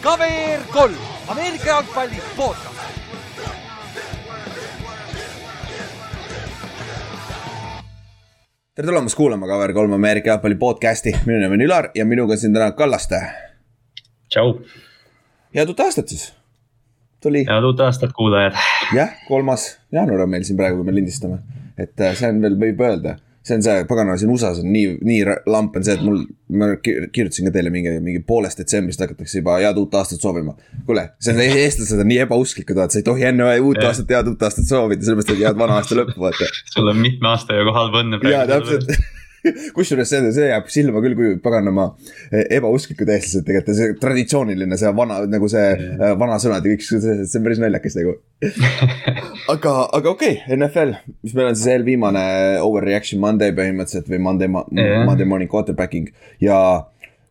KVR kolm, Ameerika jalgpalli podcast. tere tulemast kuulama KVR3 Ameerika jalgpalli podcast'i, minu nimi on Ülar ja minuga on siin täna Kallaste. tšau. head uut aastat siis. tuli. head uut aastat, kuulajad. jah, kolmas jaanuar on meil siin praegu, kui me lindistame, et äh, see on veel, võib öelda see on see, pagana siin USA-s on nii, nii lamp on see, et mul, ma kirjutasin ka teile mingi, mingi poolest detsembrist hakatakse juba head uut aastat soovima. kuule, see on, eestlased on nii ebausklikud, vaata, sa ei tohi enne uut aastat head uut aastat soovida, sellepärast et head vana aasta lõppu, vaata. sul on mitme aasta jooksul halba õnne praegu. jaa, täpselt kusjuures see, see jääb silma küll, kui paganama e, ebausklikud eestlased tegelikult ja see traditsiooniline, see vana nagu see yeah. vanasõnad ja kõik, see, see on päris naljakas nagu. aga, aga okei okay,, NFL, mis meil on siis eelviimane overreaction Monday põhimõtteliselt või Monday yeah., Monday morning quarterbacking ja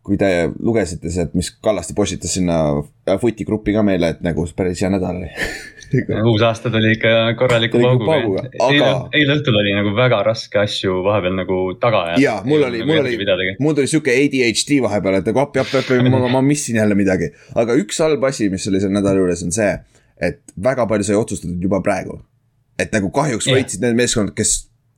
kui te lugesite sealt, mis Kallaste postitas sinna footi gruppi ka meile, et nagu päris hea nädal oli uus aasta tuli ikka korraliku pauguga, aga. eile, eile õhtul oli nagu väga raske asju vahepeal nagu taga ajada. ja mul oli, mul oli, mul tuli sihuke ADHD vahepeal, et nagu appi, appi, appi, ma, ma missin jälle midagi. aga üks halb asi, mis oli selle nädala juures, on see, et väga palju sai otsustatud juba praegu. et nagu kahjuks võitsid need meeskonnad, kes,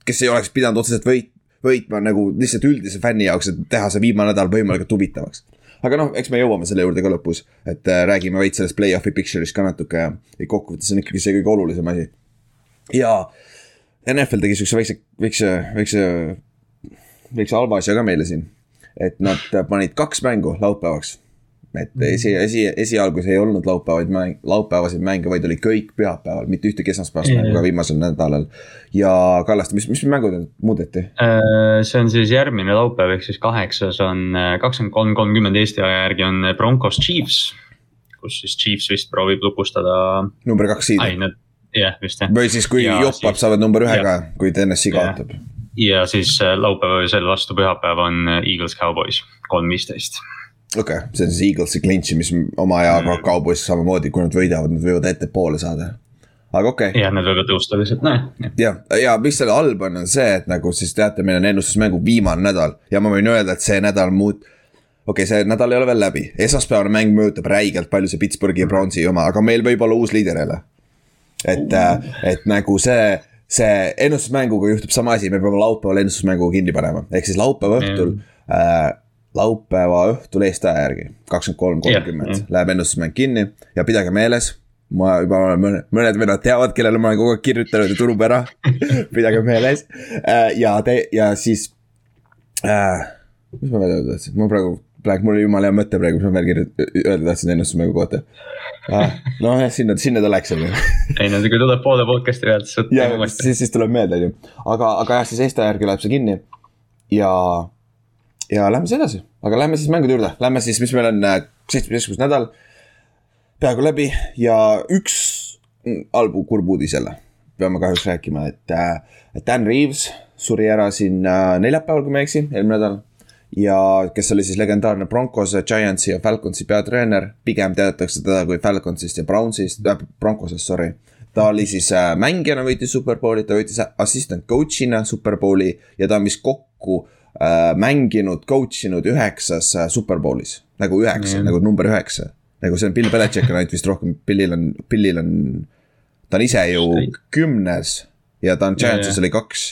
kes ei oleks pidanud otseselt võit, võitma nagu lihtsalt üldise fänni jaoks, et teha see viimane nädal võimalikult huvitavaks aga noh, eks me jõuame selle juurde ka lõpus, et äh, räägime veits sellest play-off'i picture'ist ka natuke ja kokkuvõttes on ikkagi see kõige olulisem asi. ja NFL tegi siukse väikse, väikse, väikse, väikse halva asja ka meile siin. et nad panid kaks mängu laupäevaks et mhm. esi, esi, esialgu see ei olnud laupäevaid mäng, laupäevaseid mänge, vaid oli kõik pühapäeval, mitte ühtegi esmaspäevast mängu ka viimasel nädalal. ja Kallaste, mis, mis mängud muudeti? Äh, see on siis järgmine laupäev, ehk siis kaheksas on äh, kakskümmend kolm, kolmkümmend Eesti aja järgi on Broncos Chiefs. kus siis Chiefs vist proovib lukustada. number kaks seed'i. jah, vist jah. või siis, kui joppab, saavad number ühe ka, kui TNS-i kaotab. ja siis äh, laupäev selle vastu pühapäev on Eagles Cowboys, kolm viisteist okei okay., see on siis Eaglesi clinch'i, mis oma ajaga mm. Cowboys samamoodi, kui nad võidavad, nad võivad ettepoole saada. aga okei okay.. jah, nad võivad tõusta lihtsalt, noh. ja, ja mis selle halb on, on see, et nagu siis teate, meil on ennustusmängu viimane nädal ja ma võin öelda, et see nädal muut-. okei okay,, see nädal ei ole veel läbi, esmaspäevane mäng mõjutab räigelt palju see Pittsburghi ja Brownsi oma, aga meil võib olla uus liider jälle. et, et nagu see see ennustusmänguga juhtub sama asi, me peame laupäeval ennustusmängu kinni panema, ehk siis laupäeva õhtul mm. äh, laupäeva õhtul Eesti aja järgi, kakskümmend kolm, kolmkümmend läheb ennustusmäng kinni ja pidage meeles. ma juba mõned, vennad teavad, kellele ma olen kogu aeg kirjutanud ja turub ära pidage meeles äh, ja te ja siis äh,. mis ma veel öelda tahtsin, ma praegu, praegu mul oli jumala hea mõte praegu, mis ma veel kirjutan, öelda tahtsin ennustusmängu kohta ah,. noh jah, sinna, sinna ta läks on ju. ei no kui tuleb poole podcast'i pealt, siis. siis, siis tuleb meelde on ju, aga, aga jah, siis Eesti aja järgi läheb see kinni ja ja lähme siis edasi, aga lähme siis mängude juurde, lähme siis, mis meil on äh, seitsmeteistkümnes nädal. peaaegu läbi. Ja üks halb kurb uudis jälle, peame kahjuks rääkima, et, äh, Dan Reaves suri ära siin äh, neljapäeval, kui ma ei eksi, eelmine nädal. ja kes oli siis legendaarne Broncos, Giantsi ja Falconsi peatreener, pigem teatakse teda kui Falconsist ja Brownsist äh,, Broncosest, sorry. Ta oli siis mängijana võitis superbowli, ta võitis assistant coach'ina superbowli ja ta on vist kokku äh, mänginud, coach inud üheksas äh, superbowlis. nagu üheksa mm., nagu number üheksa. nagu see on Bill Belichik on ainult vist rohkem, Billil on, Billil on, ta on ise ju kümnes ja ta on Giantsis oli kaks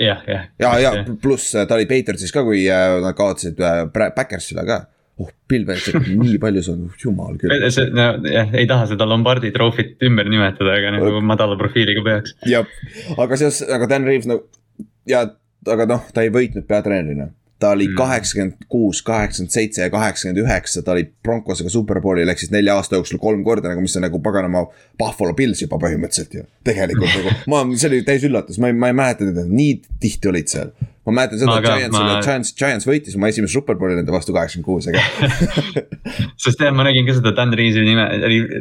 jah, jah. ja, ja, ja pluss äh, ta oli Patriotsis ka, kui äh, nad kaotasid äh, Backersile ka oh, Bill Belichik on nii palju saanud, jumal küll. see, no jah, ei taha seda Lombardi troofit ümber nimetada, aga nagu madala profiiliga peaks. jah, aga seoses, aga Dan Reaves no ja aga noh, ta ei võitnud peatreenerina. ta oli mm. kaheksakümmend kuus, kaheksakümmend seitse ja kaheksakümmend üheksa, ta oli Broncosega superbowlil ehk siis nelja aasta jooksul kolm korda nagu, mis on nagu paganama Buffalo Bills juba põhimõtteliselt ju. tegelikult nagu, ma, see oli täis üllatus, ma ei, ma ei mäleta, et nad nii tihti olid seal ma mäletan seda, et Giants ma..., Giants, Giants võitis oma esimese superbowli nende vastu kaheksakümmend kuus, aga sest jah, ma nägin ka seda Dan Reavesi nime,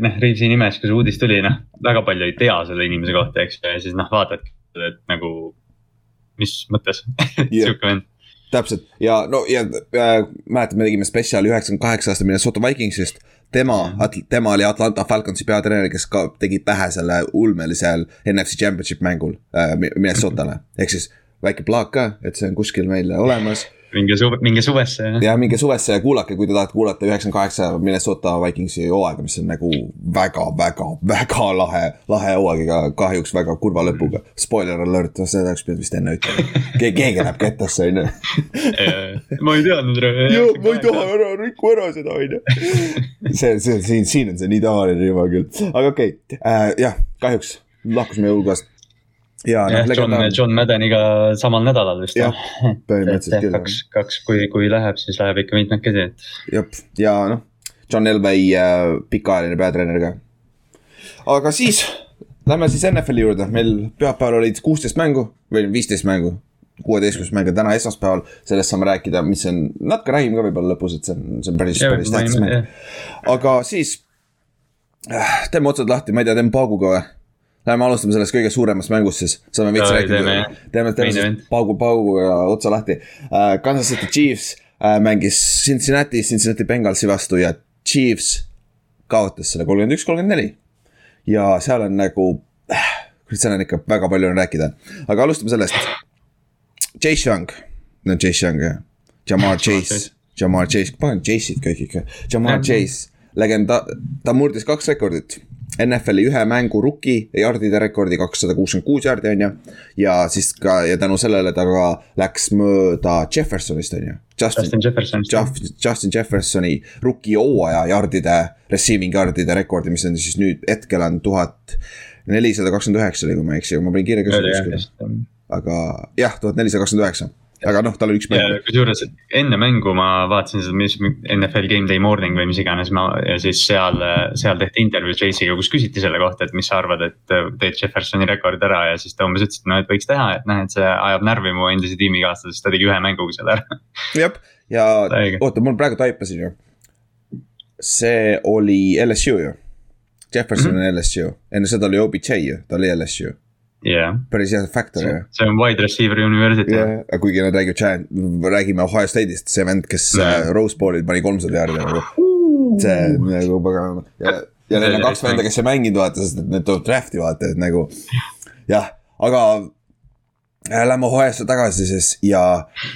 noh Reavesi nimes, kui see uudis tuli, noh. väga palju ei tea selle inimese kohta, eks ju, ja siis noh, vaatad, et nagu mis mõttes sihuke vend täpselt ja no ja äh, mäletan, me tegime spetsiaali üheksakümmend kaheksa aasta Minnesota Vikingsist. tema mm., tema oli Atlanta Falconsi peatreener, kes ka tegi pähe selle ulmelisel NFC Championship mängul äh, Minnesotale. ehk siis väike plaak ka, et see on kuskil meil olemas minge suve, minge suvesse ja. minge suvesse ja kuulake, kui te tahate kuulata üheksakümmend kaheksa Minnesota Vikingsi hooaega, mis on nagu väga, väga, väga lahe, lahe hooaeg, aga kahjuks väga kurva lõpuga. Spoiler alert, seda oleks pidanud vist enne ütlema. keegi, keegi läheb kettasse, on ju. ma ei teadnud. ma ei taha ära, riku ära seda, on ju. see, see siin, siin on see nii tavaline juba küll, aga okei okay. äh,, jah, kahjuks lahkusime jõulukohast. Ja noh, jah, John, John Maddeniga samal nädalal vist. Jah, põhimõtteliselt küll, jah. kaks, kaks, kui, kui läheb, siis läheb ikka mitmekesi, et jep, ja noh, John Elway äh, pikaajaline peatreener ka. aga siis lähme siis NFL-i juurde, meil pühapäeval olid kuusteist mängu või viisteist mängu. kuueteistkümnes mäng on täna esmaspäeval, sellest saame rääkida, mis on, natuke räägime ka võib-olla lõpus, et see on, see on päris, päris tähtis mäng. aga siis äh, teeme otsad lahti, ma ei tea, teeme pauguga või? Lähme alustame sellest kõige suuremast mängust siis, saame veits rääkida teeme, teeme, teeme siis event. paugu, pauguga otsa lahti. Uh,. Kansas City Chiefs uh, mängis Cincinnati, Cincinnati Bengalsi vastu ja Chiefs kaotas selle kolmkümmend üks, kolmkümmend neli. ja seal on nagu äh,, seal on ikka väga palju on rääkida, aga alustame sellest. Chase Young, no Chase Young jah, Jamar Chase, Jamar Chase, panen Chase'id kõik ikka, Jamar Chase, legenda-, ta murdis kaks rekordit. NFL-i ühe mängu rookie jardide rekordi kakssada kuuskümmend kuus jardi on ju. ja siis ka ja tänu sellele ta ka läks mööda Jeffersonist on ju. Justin, Justin Jefferson. Justin, Jeffersoni rookie hooaja jardide, receiving yardide rekordi, mis on siis nüüd hetkel on tuhat nelisada kakskümmend üheksa oli, kui ma ei eksi, ma panin kirja ka aga jah, tuhat nelisada kakskümmend üheksa, aga noh, tal oli üks mäng. kusjuures enne mängu ma vaatasin seda, mis NFL Game Day Morning või mis iganes ma ja siis seal, seal tehti intervjuu Chase'iga, kus küsiti selle kohta, et mis sa arvad, et teed Jeffersoni rekord ära ja siis ta umbes ütles, et noh, et võiks teha, et noh, et see ajab närvi mu endise tiimikaaslase, sest ta tegi ühe mänguga selle ära. jah, ja oota, mul praegu taipasin ju. see oli LSU ju. Jefferson mm -hmm. on LSU, enne seda oli OBJ ju, ta oli LSU, jah, päris hea factor ju. see on wide receiver university. jah, aga kuigi nad räägivad räägime Ohio State'ist, see vend, kes Jah. yeah. Rose Bowl'il pani kolmsada jaardi nagu. see nagu pagan ja, ja neil on kaks venda, kes ei mänginud vaata, sest et need tuleb draft'i vaata, et nagu jah, aga äh, Lähme Ohio'sse tagasi siis ja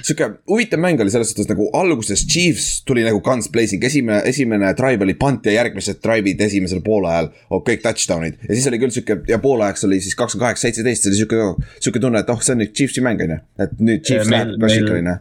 sihuke huvitav mäng oli selles suhtes nagu alguses Chiefs tuli nagu guns blazing, esimene, esimene drive oli punt ja järgmised drive'id esimesel poolajal oh, kõik touchdown'id. ja siis oli küll sihuke ja poolajaks oli siis kakskümmend kaheksa, seitseteist, see oli sihuke, sihuke tunne, et oh, see on nüüd Chiefsi mäng on ju. et nüüd Chiefs meil- läheb klassikaline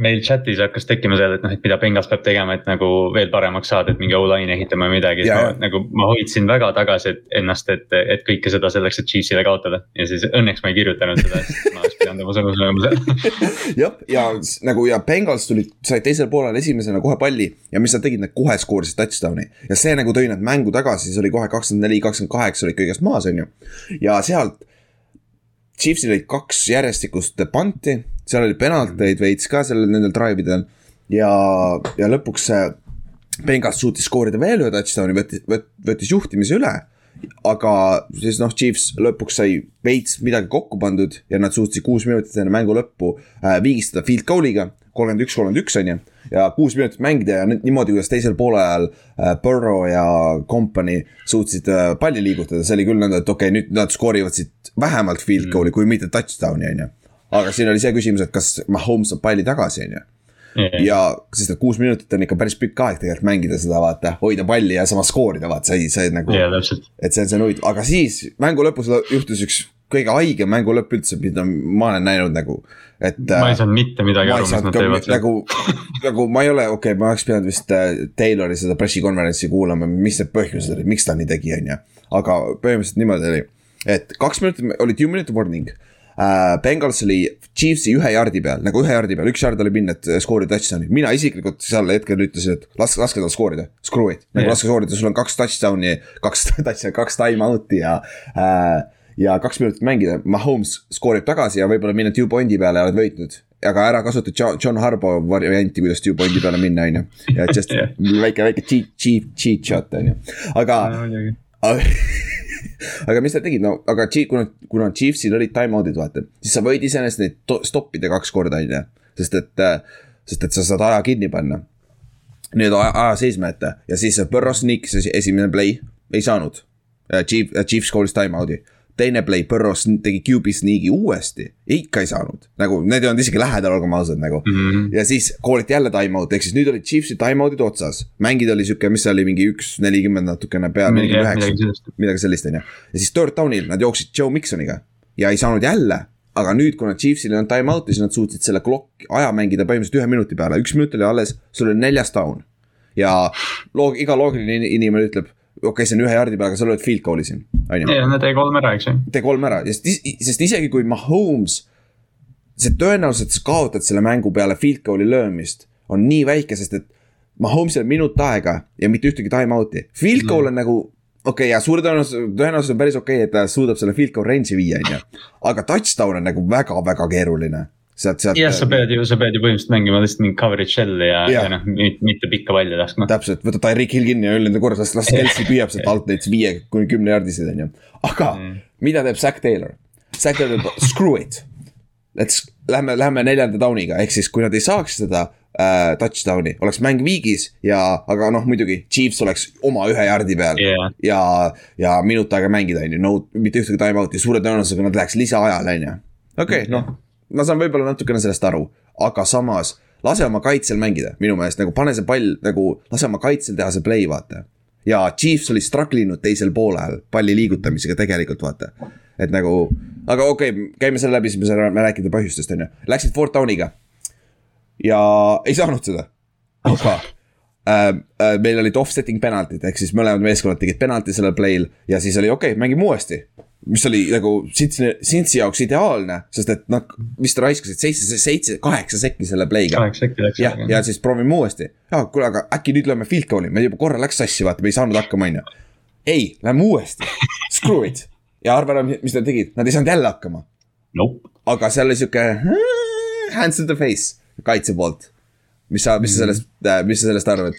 meil- chat'is hakkas tekkima seal, et noh, et mida Bengals peab tegema, et nagu veel paremaks saada, et mingi O-line ehitama või midagi, Ja, ma nagu ma hoidsin väga tagasi et ennast, et, et kõike seda selleks, et Chiefsile kaotada. ja siis õnneks ma ei kirjutanud seda, sest ma oleks pidanud oma sõnu sööma seal. jah, ja nagu ja Bengals tulid, said teisel poolel esimesena kohe palli ja mis nad tegid, nad kohe skoorisid touchdown'i. ja see nagu tõi nad mängu tagasi, siis oli kohe kakskümmend neli, kakskümmend kaheksa olid kõigest maas, on ju. ja sealt. Chiefsil olid kaks järjestikust panti, seal oli penalteid veits ka sellel nendel drive idel ja, ja lõpuks. Bengals suutis skoorida veel ühe touchdown'i, võttis, võttis juhtimise üle aga siis noh, Chiefs lõpuks sai veits midagi kokku pandud ja nad suutsid kuus minutit enne mängu lõppu äh, viigistada field goal'iga. kolmkümmend üks, kolmkümmend üks on ju. ja kuus minutit mängida ja niimoodi, kuidas teisel poolajal äh, Burrow ja company suutsid äh, palli liigutada, see oli küll nõnda, et okei okay,, nüüd nad skoorivad siit vähemalt field goal'i, kui mitte touchdown'i on ju. Aga siin oli see küsimus, et kas Mahomes saab palli tagasi, on ju ja sest et kuus minutit on ikka päris pikk aeg tegelikult mängida seda, vaata, hoida palli ja samas skoorida, vaata, see, see nagu. ja täpselt, et see on see huvitav, aga siis mängu lõpus lõ- juhtus üks kõige haigem mängu lõpp üldse, mida ma olen näinud nagu, et. ma ei saanud mitte midagi aru, ei mis nad teevad nagu, nagu ma ei ole, okei okay,, ma oleks pidanud vist äh, Taylori seda pressikonverentsi kuulama, mis need põhjused olid, miks ta nii tegi, on ju. aga põhimõtteliselt niimoodi oli, et kaks minutit oli two minute warning äh,. Bengals oli Chiefsi ühe jardi peal, nagu ühe jardi peal, üks jard oli minna, et skoorida touchdown'i, mina isiklikult sel hetkel ütlesin, et laske, laske tal skoorida, screw it, nagu laske skoorida, sul on kaks touchdown'i, kaks touchdown'i, kaks time out'i ja äh, ja kaks minutit mängida, Mahomes skoorib tagasi ja võib-olla minna two point'i peale ja oled võitnud. aga ära kasuta John, John Harbo varianti, kuidas two point'i peale minna, on ju. ja just Jah. väike, väike cheat, cheat, cheat shot on ju, aga aga aga mis nad tegid, no aga Chief- kuna, kuna Chiefsil olid time-out'id, vaata, siis sa võid iseenesest neid to- stoppida kaks korda, on ju. sest et, sest et sa saad aja kinni panna. Need aja, aja seisma jätta ja siis Burrow sneakis esi- esimene play, ei saanud. Chief, Chiefs skooris time-out'i. Teine play Burrows tegi QB sneak'i uuesti, ikka ei saanud, nagu need ei olnud isegi lähedal, olgem ausad nagu mm. -hmm. ja siis kooliti jälle time-out, ehk siis nüüd olid Chiefsi time-out'id otsas, mängida oli sihuke, mis see oli, mingi üks nelikümmend natukene peale, nelikümmend üheksa, midagi sellist, on ju. ja siis third down'il nad jooksid Joe Miksoniga ja ei saanud jälle aga nüüd, kuna Chiefsil ei olnud time-out'i, siis nad suutsid selle clock'i aja mängida põhimõtteliselt ühe minuti peale, üks minut oli alles, sul oli neljas down. ja loog-, iga loogiline inimene ütleb okei okay,, see on ühe jardi peal, aga sa lööd field goal'i siin, on ju. ja, tee kolm ära, eks ju. tee kolm ära, sest, sest isegi kui Mahomes, see tõenäosus, et sa kaotad selle mängu peale field goal'i löömist, on nii väike, sest et Mahomes'il on minut aega ja mitte ühtegi time-out'i, field goal mm. on nagu okei okay,, ja suure tõenäosus, tõenäosus on päris okei okay,, et ta suudab selle field goal range'i viia, on ju. aga touchdown on nagu väga-väga keeruline sealt, sealt. jah, sa pead ju, sa pead ju põhimõtteliselt mängima lihtsalt mingit coverage shell'i ja, ja, ja noh, mitte pikka palli laskma. täpselt, võta Tyreek Hill kinni ja öö nende korras, las, las Kelsey püüab sealt alt neid viie kuni kümne jardiseid, on ju. aga mm. mida teeb Zack Taylor? Zack Taylor teeb screw it. Let's, lähme, lähme neljanda down'iga, ehk siis kui nad ei saaks seda äh, touchdown'i, oleks mäng viigis ja, aga noh, muidugi Chiefs oleks oma ühe jardi peal yeah. ja, ja minut aega mängida, on ju, no mitte ühtegi time-out'i, suure tõenäosusega nad läheks lisaajale, on ju. okei okay,, noh ma saan võib-olla natukene sellest aru, aga samas lase oma kaitsel mängida, minu meelest nagu pane see pall nagu, lase oma kaitsel teha see play, vaata. ja Chiefs oli struggle inud teisel poolel palli liigutamisega tegelikult vaata. et nagu, aga okei okay,, käime selle läbi, siis me saame rääkida põhjustest, on ju. Läksid fourth down'iga. ja ei saanud seda, aga äh, äh, meil olid offsetting penaltid, ehk siis mõlemad meeskonnad tegid penalti sellel play'l ja siis oli okei okay,, mängime uuesti mis oli nagu Sintsi, Sintsi jaoks ideaalne, sest et nad vist raiskasid seitse, seitse, kaheksa sekki selle play'ga. jah, ja siis proovime uuesti. aa, kuule, aga äkki nüüd lööme field goal'i, meil juba korra läks sassi, vaata, me ei saanud hakkama, on ju. ei, lähme uuesti, screw it. ja arva mis nad tegid, nad ei saanud jälle hakkama nope.. aga seal oli sihuke hands in the face kaitse poolt. mis sa, mis sa sellest, mis sa sellest arvad?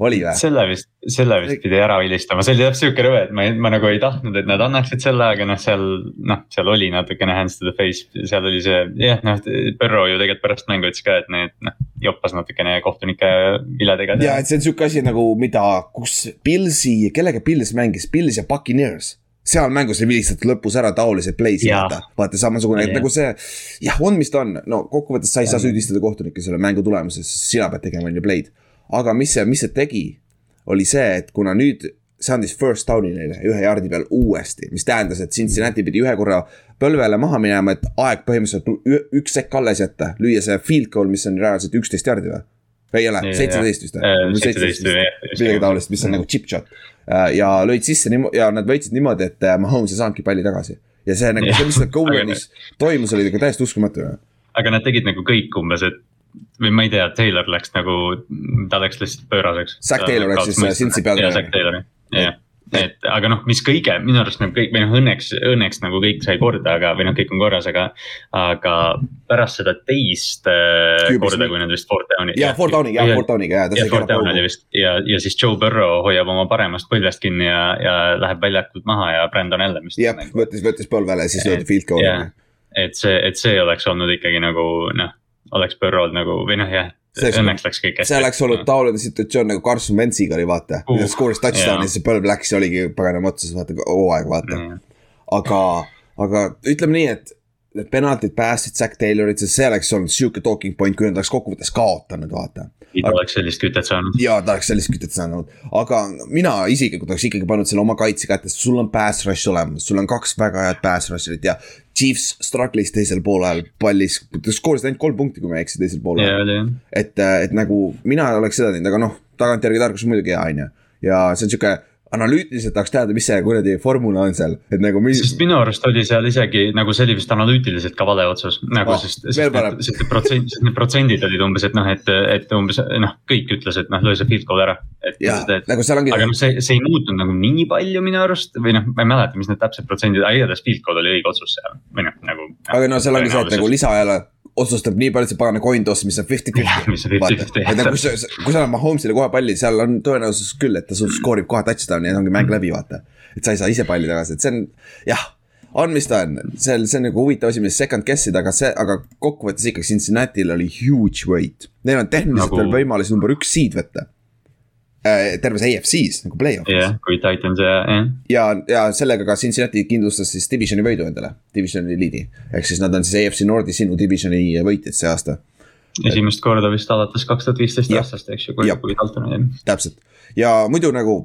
Oli või? selle vist, selle vist pidi ära vilistama, see oli täpselt sihuke rõve, et ma, ma nagu ei tahtnud, et nad annaksid selle, aga noh, seal noh, seal oli natukene hands to the face, seal oli see jah, noh, Põrro ju tegelikult pärast mängu ütles ka, et need noh, joppas natukene kohtunike viledega. ja, et see on sihuke asi nagu, mida, kus Pilsi, kellega Pils mängis, Pils ja Buccaneers. Seal mängus ei vilistata lõpus ära taolised play'sid, vaata, vaata samasugune, et nagu see. jah, on, mis ta on, no kokkuvõttes sa ei saa süüdistada kohtunikke selle mängu tulemuses, sina pead tegema on ju play'd aga mis see, mis see tegi, oli see, et kuna nüüd see andis first down'i neile ühe jardi peal uuesti, mis tähendas, et Cincinnati pidi ühe korra põlvele maha minema, et aeg põhimõtteliselt üks sekk alles jätta, lüüa see field goal, mis on reaalselt üksteist jardi või? või ei ole, seitseteist vist või? seitseteist vist, midagi taolist, mis on nagu chip shot. Äh, ja lõid sisse niimoodi ja nad võitsid niimoodi, et äh, Mahomes ei saanudki palli tagasi. ja see nagu, see, mis seal Golan'is toimus, oli nagu täiesti uskumatu. aga nad tegid nagu kõik umbes, et või ma ei tea, Taylor läks nagu, ta läks lihtsalt pööraseks. Zack Taylor läks siis Cincy peale. jah, Zack Taylor, jah et aga noh, mis kõige minu arust nagu kõik või noh, õnneks, õnneks nagu kõik sai korda, aga või noh, kõik on korras, aga. aga pärast seda teist Cubis, äh, korda, kui nad vist Fort Downi. ja Fort Downi, ja Fort Downiga ja. ja Fort Down oli vist ja, ja siis Joe Burrow hoiab oma paremast põlvest kinni ja, ja läheb väljakult maha ja Brandon Allan vist. jah, võttis, võttis põlvele ja siis löödi field goal'i. et see, et see oleks olnud ikkagi nagu noh oleks Burrow'd nagu või noh, jah. Õnneks läks kõik hästi. see oleks olnud taoline situatsioon nagu Carson Wentsiga oli vaata uh,, skooris touchdown'i, siis põlv läks ja oligi paganama otsas vaata hooaeg vaata mm.. aga, aga ütleme nii, et need penaltid päästsid Zack Taylorit, sest see oleks olnud sihuke talking point, kui nad oleks kokkuvõttes kaotanud, vaata ta oleks sellist kütet saanud. jaa, ta oleks sellist kütet saanud, aga mina isiklikult oleks ikkagi pannud selle oma kaitse kätte, sest sul on pass rush olemas, sul on kaks väga head pass rusher'it ja. Chiefs struggle'is teisel poolel pallis, ta skoorisid ainult kolm punkti, kui ma ei eksi, teisel poolel yeah,. et, et nagu mina oleks seda teinud, aga noh, tagantjärgi tarkus muidugi hea, on ju. ja see on sihuke analüütiliselt tahaks teada, mis see kuradi formula on seal, et nagu mis.... sest minu arust oli seal isegi nagu see oli vist analüütiliselt ka vale otsus, nagu oh, sest, sest need, sest need protsendid, need protsendid olid umbes, et noh, et, et umbes noh, kõik ütles, et noh, löö see field goal ära. Nagu ongi... aga noh, see, see ei muutunud nagu nii palju minu arust või noh, ma ei mäleta, mis need täpsed protsendid, aga igatahes field goal oli õige otsus seal või noh, nagu. aga no seal ongi see, et nagu lisaajale otsustab nii palju see pagana coin toss, mis on fifty-fifty. et nagu kui sa, kui sa annad Mahomes'ile kohe palli, seal on tõenäosus küll, et ta sul skoorib kohe touchdown'i ja ongi mäng läbi, vaata. et sa ei saa ise palli tagasi, et see on, jah, on, mis ta on, see on, see on nagu huvitav asi, millest second guess ida, aga see, aga kokkuvõttes ikkagi Cincinnati'l oli huge weight. Neil on tehniliselt nagu... veel võimalus number üks seed võtta. Äh, terves AFC-s nagu play-off'is jah, kui Titans ja, jah. ja, ja sellega ka Cincinnati kindlustas siis divisioni võidu endale, divisioni liidi. ehk siis nad on siis AFC Nordi sinu divisioni võitjad see aasta, esimest korda vist alates kaks tuhat viisteist aastast, eks ju, kui kui Dalton oli. täpselt. ja muidu nagu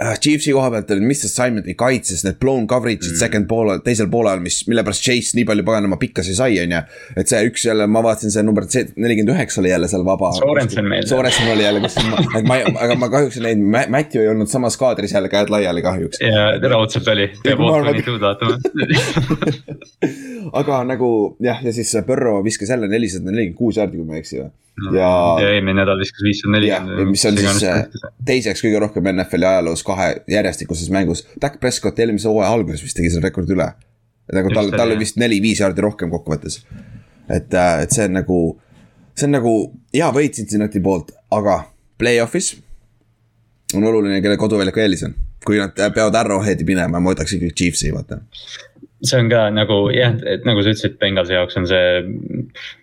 äh, Chiefsi koha pealt olid Mr Simon'i kaitses need blown coverage'id mm. second poole, teisel poolel, mis, mille pärast Chase nii palju paganama pikkasi sai, on ju. et see üks jälle, ma vaatasin, see number nelikümmend üheksa oli jälle seal vaba. Sorensen meil. Sorensen oli jälle, kus, et ma, aga ma kahjuks ei näinud, Matthew ei olnud samas kaadris jälle käed laiali kahjuks. ja raudselt oli, aga nagu jah, ja siis Põrro viskas jälle nelisada nelikümmend kuus jaardi, kui ma ei eksi või. Ja ja eelmine nädal viskas viissada nelikümmend. mis on siis äh, teiseks kõige rohkem NFL-i ajaloos kahe järjestikuses mängus. Dak Prescott eelmise hooaja alguses vist tegi selle rekordi üle. nagu tal, tal oli, oli vist neli-viis jaardi rohkem kokkuvõttes. et, et see on nagu, see on nagu hea võit Cincinnati poolt, aga play-off'is on oluline, kelle koduväljaku eelis on. kui nad peavad Arrowheadi minema, ma võtaks ikkagi Chiefsi, vaata. See on ka nagu jah, et nagu sa ütlesid, Bengalsi jaoks on see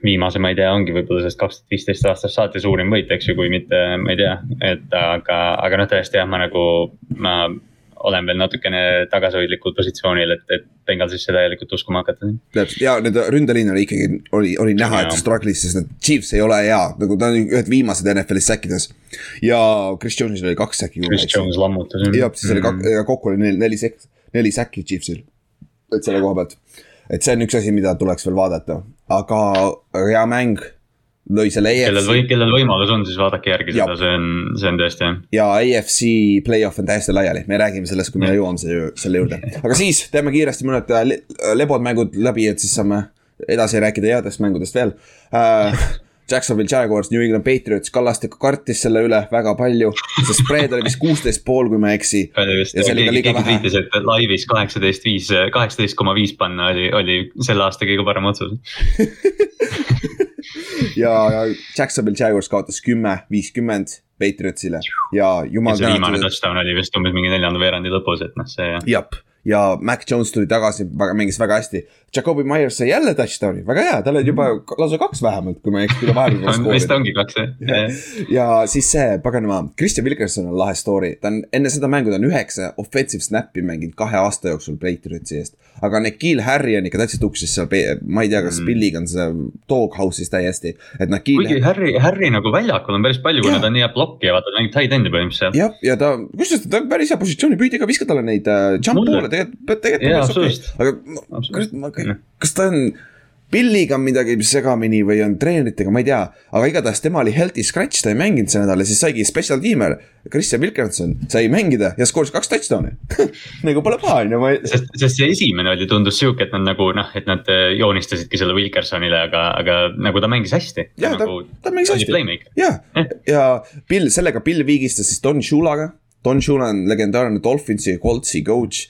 viimase, ma ei tea, ongi võib-olla sellest kaks tuhat viisteist aastast saati suurim võit, eks ju, kui mitte, ma ei tea, et aga, aga noh, tõesti jah, ma nagu, ma olen veel natukene tagasihoidlikul positsioonil, et, et Bengalsisse täielikult uskuma hakata. täpselt ja nüüd ründeliin oli ikkagi, oli, oli näha, et struggle'is, sest need Chiefs ei ole hea, nagu ta on ühed viimased NFL-is säkkides. ja Chris Jones'il oli kaks säki. Chris Jones lammutas. jah, siis oli kak-, ja kokku oli neli, neli sekk, neli säkki Chiefsil. Et selle koha pealt, et see on üks asi, mida tuleks veel vaadata, aga hea mäng. lõi selle kellel või, kellel võimalus on, siis vaadake järgi Jah. seda, see on, see on tõesti jah. ja AFC play-off on täiesti laiali, me räägime sellest, kui me jõuame selle, selle juurde. aga siis teeme kiiresti mõned äh, le- lebod mängud läbi, et siis saame edasi rääkida headest mängudest veel äh,. Jacksonville Jaguars, New England Patriots, Kallaste kartis selle üle väga palju, see spread oli vist kuusteist pool, kui ma ei eksi. keegi, tweetis, et laivis kaheksateist viis, kaheksateist koma viis panna oli, oli selle aasta kõige parem otsus. ja, ja Jacksonville Jaguars kaotas kümme, viiskümmend Patriotsile ja jumal see viimane tänatud. touchdown oli vist umbes mingi neljanda veerandi lõpus, et noh, see jah, ja Mac Jones tuli tagasi, mängis väga hästi. Jakobi Myers sai jälle touchdown'i, väga hea, tal oli juba lausa kaks vähemalt, kui ma ei eksi, kui ta vahepeal on, skooris vist. ongi kaks jah. ja siis see paganama, Christian Wilkerson on lahe story, ta on enne seda mängu, ta on üheksa offensive snap'i mänginud kahe aasta jooksul Patriotsi eest. aga Nikhil Harry on ikka täitsa tuksis seal, ma ei tea, kas mm. Billiga on see doghouse'is täiesti, et kuigi Nikhil. Harry, Harry nagu väljakul on päris palju, kuna ta on nii hea plokk ja vaata, ta mängib tight end'i põhimõtteliselt. jah, ja ta, kusjuures ta on päris hea positsioonipüüdja ka, viska talle neid äh, jump Mulle- poole tegelikult, tegelikult on päris okei. aga no, kas, ma, kas ta on Billiga on midagi segamini või on treeneritega, ma ei tea, aga igatahes tema oli healthy scratch, ta ei mänginud see nädal ja siis saigi special tiimer. Christian Wilkerson sai mängida ja skooris kaks touchdown'i. Nagu pole paha, on ju, ma ei, sest, sest see esimene oli, tundus sihuke, et nad nagu noh, et nad eh, joonistasidki selle Wilkersonile, aga, aga nagu ta mängis hästi. Ta- nagu, ta mängis hästi. Ja, ja Bill, sellega Bill viigistas siis Don Shulaga. Don Shula on legendaarne Dolphinsi ja Coltsi coach,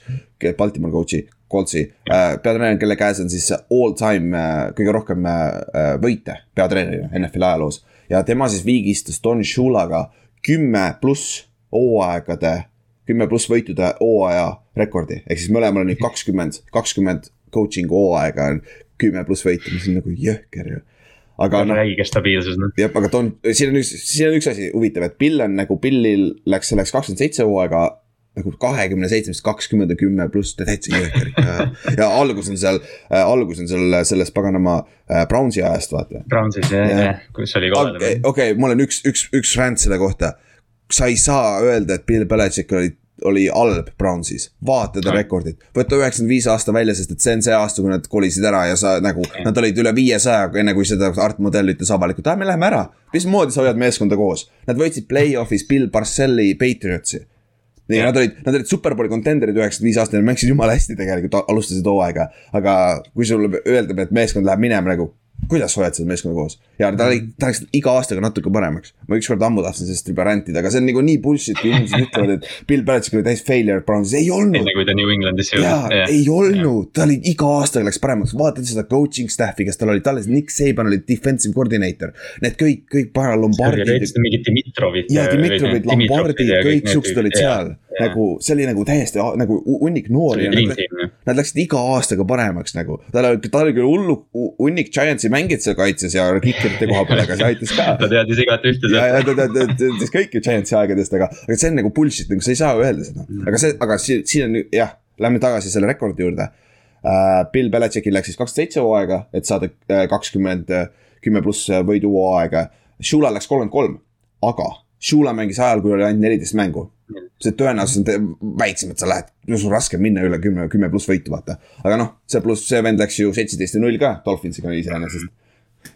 Baltimore coach'i, Coltsi äh, peatreener, kelle käes on siis all time äh, kõige rohkem äh, võite peatreenerina NFL ajaloos. ja tema siis viigistas Don Shulaga kümme pluss hooaegade, kümme pluss võitude hooaja rekordi, ehk siis mõlemal on nüüd kakskümmend, kakskümmend coaching'u hooaega on kümme pluss võitu, mis on nagu jõhker ju. Aga noh, räige stabiilsus noh. jah, aga Don, siin on üks, siin on üks asi huvitav, et Bill on nagu Billil läks selleks kakskümmend seitse hooaega nagu kahekümne seitsmest kakskümmend ja kümme pluss, ta täitsa jõhker ikka. ja algus on seal äh,, algus on seal selles paganama äh, Brownsi ajast, vaata. Brownsis jah Jah. yeah., kus oli koledam okei, okei, mul on üks, üks, üks rant selle kohta. sa ei saa öelda, et Bill Belichik oli, oli halb Brownsis, vaata ta rekordit. võta üheksakümmend viis aasta välja, sest et see on see aasta, kui nad kolisid ära ja sa nagu, nad olid üle viiesaja, enne kui seda Art Modell ütles avalikult, aa, me läheme ära. mismoodi sa hoiad meeskonda koos? Nad võitsid play-off'is Bill Parcelli Patriotsi. Jah. nad olid, nad olid superbowli kontenderid üheksakümmend viis aastat, nad mängisid jumala hästi tegelikult, alustasid hooaega. aga kui sulle öeldakse, et meeskond läheb minema nagu, kuidas hoiad seda meeskonda koos? ja ta oli, ta läks iga aastaga natuke paremaks. ma ükskord ammu tahtsin sellest juba rantida, aga see on nagu nii bullshit, kui inimesed ütlevad, et Bill Belichik oli täis failure Brownsis, ei olnud enne kui ta New Englandisse jaa, jõudis. ei olnud, ta oli iga aastaga läks paremaks, vaatad seda coaching staff'i, kes tal oli, tal oli Nick Saban oli defensive coordinator. Need kõik, kõik para Lombardid mingid Dimitrovit. ja Dimitrovid, Lombardid, kõik siuksed olid seal. Nagu see oli nagu täiesti nagu hu- hunnik noori nad, nad läksid iga aastaga paremaks nagu. tal oli, tal oli küll hullu hu- hunnik Giantsi mängijad seal kaitses ja kikerite koha peal, aga see aitas ka ta teadis igat ühte ja, ja ta, ta, ta teadis kõiki Giantsi aegadest, aga, aga see on nagu bullshit, nagu sa ei saa öelda seda. aga see, aga siin, siin on jah, lähme tagasi selle rekordi juurde uh,. Bill Belichickil läks siis kakskümmend seitse hooaega, et saada kakskümmend, kümme pluss võidu hooaega. Shula läks kolmkümmend kolm, aga Shula mängis ajal, kui oli ainult neliteist mängu. See tõenäosus on väiksem, et sa lähed, sul on raske minna üle kümme, kümme pluss võitu, vaata. aga noh, see pluss see vend läks ju seitseteist ja null ka Dolphinsiga iseenesest.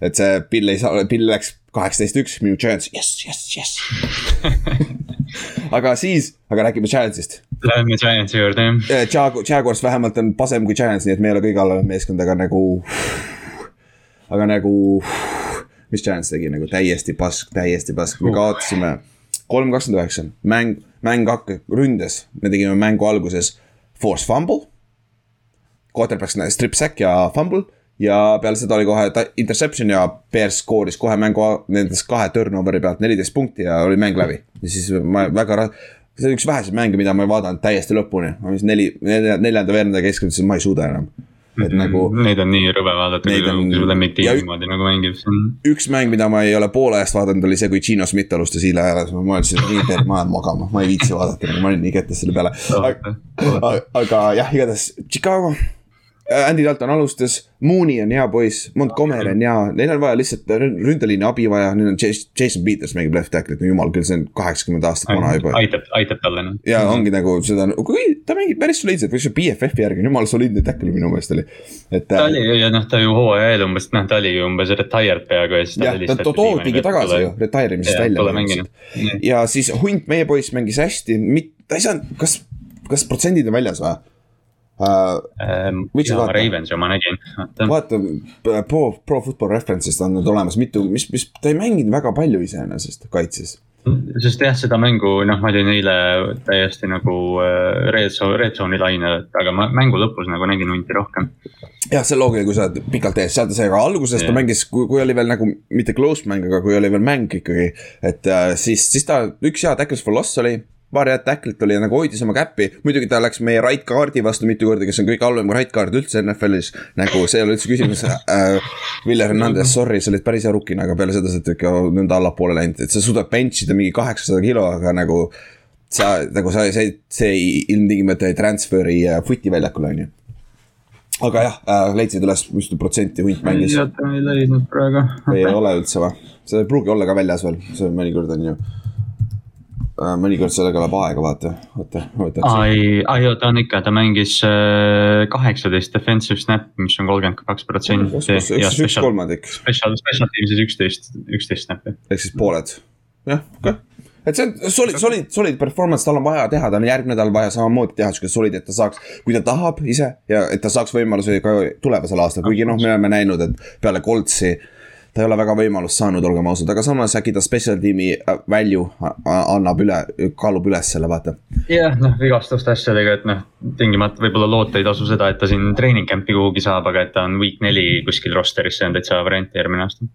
et see Bill ei saa, Bill läks kaheksateist üks, minu Giants, jess, jess, jess. aga siis, aga räägime Giantsist. Läheme Giantsi juurde jah. Jag-, Jaguars vähemalt on pasem kui Giants, nii et me ei ole kõige halvem meeskond, aga nagu. aga nagu, mis Giants tegi nagu täiesti pask, täiesti pask, me kaotasime kolm kakskümmend üheksa, mäng, mäng hakkas, ründes, me tegime mängu alguses force fumble. Quarterback strip sack ja fumble ja peale seda oli kohe interception ja Bears skooris kohe mängu nendest kahe turnover'i pealt neliteist punkti ja oli mäng läbi. ja siis ma väga see on üks väheseid mänge, mida ma ei vaadanud täiesti lõpuni, ma vist neli, neljanda veeranda keskel ütlesin, ma ei suuda enam. Et nagu Neid on nii rõve vaadata, kui on- su lemmiktiim niimoodi nagu mängib, on. üks mäng, mida ma ei ole poole ajast vaadanud, oli see, kui Gino Schmidt alustas hiile ääres, ma mõtlesin, et nii peab, ma jään magama, ma ei viitsi vaadata, ma olin nii kettas selle peale. aga jah, igatahes Chicago. Andy Dalton alustas, Mooney on hea poiss, Montgomery on hea, neil on vaja lihtsalt rün- ründeliini abi vaja, neil on Jas- Jason Peters mängib left tackle'it, no jumal küll, see on kaheksakümmend aastat vana juba. aitab, aitab talle noh. ja ongi nagu seda, ta mängib päris soliidselt, võiks ju BFF-i järgi, jumala soliidne tackle minu meelest oli, et. ta oli ja noh, ta ju hooaja eel umbes, noh, ta oligi umbes retired peaaegu ja siis jah, ta to- toodigi tagasi ju, retire imisest välja ja siis Hunt, meie poiss mängis hästi, ta ei saanud, kas, kas protsendid on väljas või uh,? Võiksid ja vaadata. Ravensi oma nägin, vaata. vaata Pro, Pro Football Reference'ist on nüüd olemas mitu, mis, mis, ta ei mänginud väga palju iseenesest kaitses. sest jah, seda mängu, noh, ma olin eile täiesti nagu äh, red zone, red zone'i lainel, et aga ma mängu lõpus nagu nägin hunti rohkem. jah, see on loogiline, kui sa oled pikalt ees, sealt see, aga alguses yeah. ta mängis, kui, kui oli veel nagu mitte close mäng, aga kui oli veel mäng ikkagi. et äh, siis, siis ta üks hea tackles for loss oli, paar head tackle'it oli ja nagu hoidis oma käppi. muidugi ta läks meie right guard'i vastu mitu korda, kes on kõige halvem right guard üldse NFL-is. nagu see ei ole üldse küsimus äh,. Wille Hernandez, sorry, sa olid päris hea rukkina, aga peale seda sa oled ikka nõnda allapoole läinud, et sa suudad bench ida mingi kaheksasada kilo, aga nagu. sa nagu sa, see, see ei- ilmtingimata ei transfer'i äh, footi väljakule, on ju aga jah äh,, leidsid üles, mitu protsenti hunt mängis ei leidnud praegu. ei ole üldse või? see ei pruugi olla ka väljas veel, see mõnikord on ju. Mõnikord sellega läheb aega, vaata, oota, oota. aa ei, aa jaa, ta on ikka, ta mängis äh, kaheksateist defensive snap, mis on kolmkümmend kaks protsenti. Üks, kolmandik? special, special team'is üksteist, üksteist snap'i. ehk siis pooled, jah, okei. Et see on solid, solid, solid performance, tal on vaja teha, tal on järgmine nädal vaja samamoodi teha siukest solid, et ta saaks, kui ta tahab ise ja et ta saaks võimaluse ka tulevasel aastal, kuigi noh, me oleme näinud, et peale Coltsi ta ei ole väga võimalust saanud, olgem ausad, aga samas äkki ta special tiimi äh, value a- annab üle, kaalub üles selle, vaata. jah, noh vigastuste asjadega, et noh, tingimata võib-olla loota ei tasu seda, et ta siin treening camp'i kuhugi saab, aga et ta on week neli kuskil roster'is, see on täitsa variant järgmine aasta.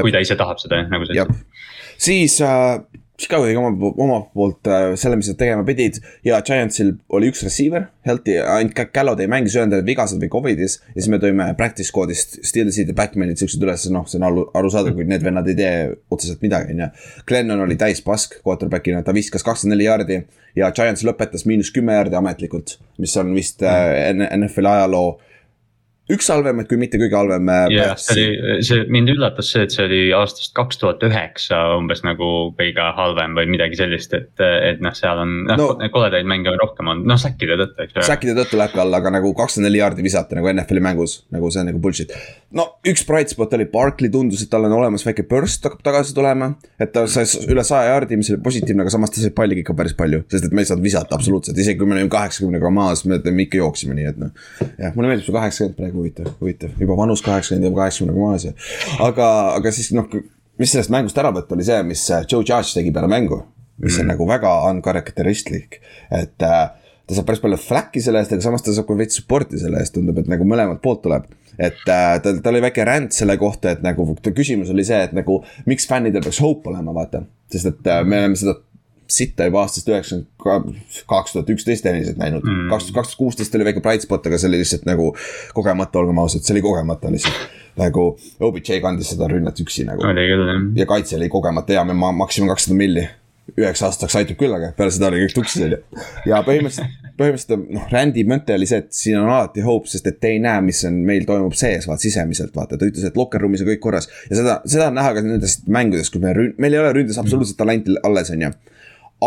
kui ta ise tahab seda, nagu sa ütlesid.. siis äh, Chicago tegi oma, oma poolt äh, selle, mis nad tegema pidid ja Giantsil oli üks receiver, healthy, ainult Ca- Callod ei mängi, söönud olid vigased või Covidis. ja siis me tõime practice squad'ist Steelsid ja Backmanid siuksed üles, noh, see on aru, arusaadav, kui need vennad ei tee otseselt midagi, on ju. Glennon oli täis pask quarterback'ina, ta viskas kakskümmend neli jaardi ja Giants lõpetas miinus kümme jaardi ametlikult, mis on vist äh, NFL ajaloo üks halvemaid, kui mitte kõige halvem äh, jah, see oli, see mind üllatas see, et see oli aastast kaks tuhat üheksa umbes nagu kõige halvem või midagi sellist, et, et noh, seal on, noh No- koledaid mänge on rohkem olnud, noh säkkide tõttu, eks ju. säkkide tõttu lähebki alla, aga nagu kakskümmend neli jaardi visata nagu NFL-i mängus, nagu see on nagu bullshit. No üks bright spot oli, Barkley tundus, et tal on olemas väike burst hakkab tagasi tulema. et ta sai üle saja jaardi, mis oli positiivne, aga samas ta sai palligi ikka päris palju, sest et me ei saanud visata absoluutselt, isegi kui me olime kaheksakümnega maas, me ikka jooksime nii, et noh. jah, mulle meeldib see kaheksakümmend praegu huvitav, huvitav, juba vanus kaheksakümmend ja kaheksakümnega maas ja. aga, aga siis noh, mis sellest mängust ära võtta, oli see, mis äh, Joe Judge tegi peale mängu. mis on nagu väga unkarakteristlik, et äh, ta saab päris palju flack'i selle eest, aga samas ta saab ka veits support'i selle eest, tundub, et nagu mõlemalt poolt tuleb. Et äh, tal, tal oli väike rant selle kohta, et nagu ta küsimus oli see, et nagu miks fännidel peaks hope olema, vaata. sest et äh, me oleme seda sitta juba aastast üheksakümmend kaks tuhat üksteist tenniset näinud mm.. kaks, kaks tuhat kuusteist oli väike bright spot, aga see oli lihtsalt nagu kogemata, olgem ausad, see oli kogemata lihtsalt. nagu OBJ kandis seda rünnet üksi nagu. oli küll jah. ja kaitse oli kogemata hea, me maksime kakssada milli üheks aastaks aitab küll, aga peale seda oli kõik tuksis on ju. ja põhimõtteliselt, põhimõtteliselt noh, Randy mõte oli see, et siin on alati hope, sest et te ei näe, mis on meil toimub sees, vaat sisemiselt vaata, ta ütles, et locker room'is on kõik korras. ja seda, seda on näha ka nendest mängudest, kus me rün-, meil ei ole ründes absoluutselt talenti alles, on ju.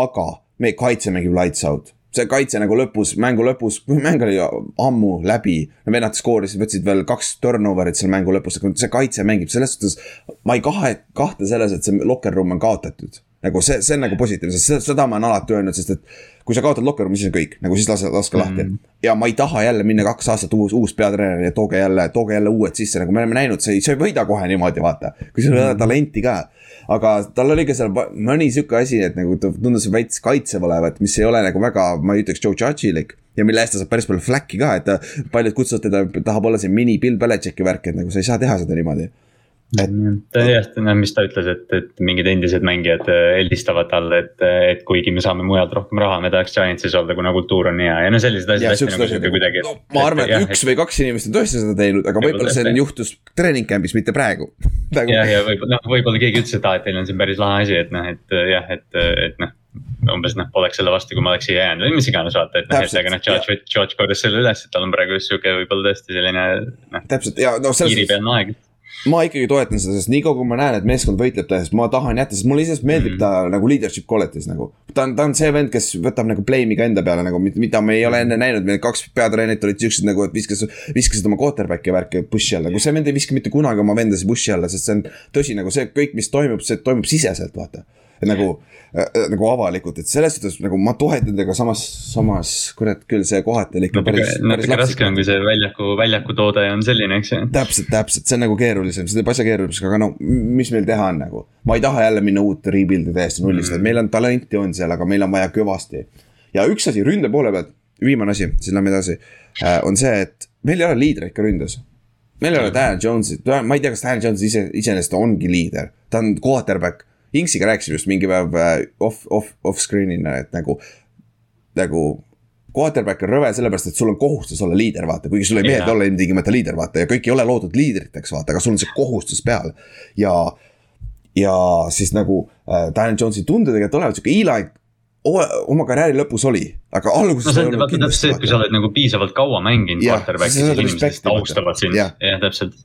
aga meie kaitse mängib lights out see kaitse nagu lõpus, mängu lõpus, mäng oli ammu läbi. vennad skoorisid, võtsid veel kaks turnover'it seal mängu lõpus, see kaitse mängib, selles suhtes. ma ei kahe, kahtle selles, et see locker room on kaotatud nagu see, see on nagu positiivne, sest seda ma olen alati öelnud, sest et kui sa kaotad locker room'i, siis on kõik, nagu siis lase, laske lahti mm. ja ma ei taha jälle minna kaks aastat uus, uus peatreener ja tooge jälle, tooge jälle uued sisse, nagu me oleme näinud, sa ei, sa ei võida kohe niimoodi, vaata. kui sul ei ole mm talenti ka. aga tal oli ka seal mõni sihuke asi, et nagu ta tundus veits kaitsev olevat, mis ei ole nagu väga, ma ei ütleks Joe Judge'ilik ja mille eest ta saab päris palju flack'i ka, et paljud kutsuvad teda, tahab olla see mini Bill Belichicki värk, et nagu sa ei saa teha seda niimoodi jah, noh, mis ta ütles, et, et mingid endised mängijad äh, eelistavad talle, et, et kuigi me saame mujalt rohkem raha, me tahaks Giantsis olla, kuna kultuur on hea ja no sellised asjad nagu sihuke kuidagi no,. ma arvan, et jah, üks et... või kaks inimest on tõesti seda teinud, aga võib-olla see juhtus treening camp'is, mitte praegu nagu.... jah, ja võib-olla noh, võib-olla keegi ütles, et aa, et teil on siin päris lahe asi, et noh, et jah, et, et noh umbes noh, poleks selle vastu, kui ma oleks siia jäänud või mis iganes vaata, et noh, et aga noh, George, George korjas selle üles, et tal on praegu sihuke võib-olla tõesti selline noh. täpselt ja no selles piiripealne aeg ma ikkagi toetan seda, sest niikaua kui ma näen, et meeskond võitleb ta eest, ma tahan jätta, sest mulle iseenesest meeldib mm. ta nagu leadership qualities nagu. ta on, ta on see vend, kes võtab nagu blame'i ka enda peale nagu, mida me ei ole enne näinud, meil kaks peatreenerit olid siuksed nagu, et viskas, viskasid oma quarterback'i värki push'i alla, nagu see vend ei viska mitte kunagi oma vendasid push'i alla, sest see on tõsi, nagu see kõik, mis toimub, see toimub siseselt, vaata nagu äh,, nagu avalikult, et selles suhtes nagu ma toetan teda, aga samas, samas kurat küll, see kohati oli ikka no, päris. natuke raske on, kui see väljaku, väljaku toode on selline, eks ju. täpselt, täpselt, see on nagu keerulisem, see teeb asja keeruliseks, aga no mis meil teha on nagu. ma ei taha jälle minna uut rebuild'i täiesti nullist mm., et meil on talenti on seal, aga meil on vaja kõvasti. ja üks asi ründe poole pealt, viimane asi, siis lähme edasi äh,, on see, et meil ei ole liidreid ka ründes meil ei ole Dan Jones'i, ma ei tea, kas Dan Jones ise, iseenesest ongi liider, ta on quarterback Inksiga rääkisime just mingi päev äh, off, off, off-screen'ina, et nagu, nagu quarterback on rõve sellepärast, et sul on kohustus olla liider, vaata, kuigi sulle ei meeldi olla ilmtingimata liider, vaata ja kõik ei ole loodud liidriteks, vaata, aga sul on see kohustus peal. ja, ja siis nagu äh, Dan Jonesi tundedega, et olevat sihuke Eli oma karjääri lõpus oli, aga alguses. no see on vaata täpselt see, et kui sa oled nagu piisavalt kaua mänginud quarterback'i, siis inimesed austavad sind, jah, täpselt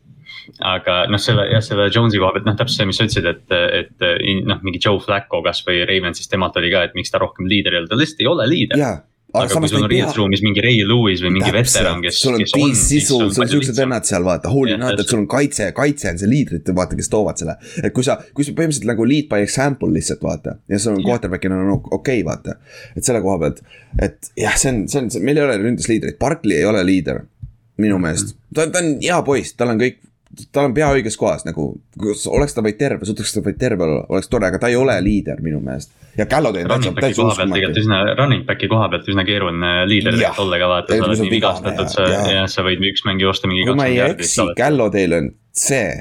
aga noh, selle jah, selle Jones'i koha pealt noh, täpselt see, mis sa ütlesid, et, et noh, mingi Joe Flacco kasvõi Ravensist temalt oli ka, et miks ta rohkem liider ei ole, ta lihtsalt ei ole liider yeah aga, aga kui sul on riietusruumis mingi Ray Lewis või mingi Täpselt. veteran, kes. sul on Dean Sisu, sul on siuksed vennad seal vaata, holy not, et sul on kaitse, kaitse on see liidrid, vaata, kes toovad selle. et kui sa, kui sa põhimõtteliselt nagu lead by example lihtsalt vaata ja sul on quarterback'ina on okei okay, vaata. et selle koha pealt, et jah, see on, see on, meil ei ole ründes liidreid, Barkley ei ole liider minu meelest, ta, ta on hea poiss, tal on kõik tal on pea õiges kohas nagu, oleks ta vaid terve, suudaks ta vaid terve olla, oleks tore, aga ta ei ole liider minu meelest. ja Callo teeb täitsa, täitsa uskumatu. üsna, running back'i koha pealt üsna keeruline liider olla ka vaata, sa oled nii vigastatud, sa, jah, sa võid üks mäng joosta mingi. kui ma ei eksi, Callo teil on see,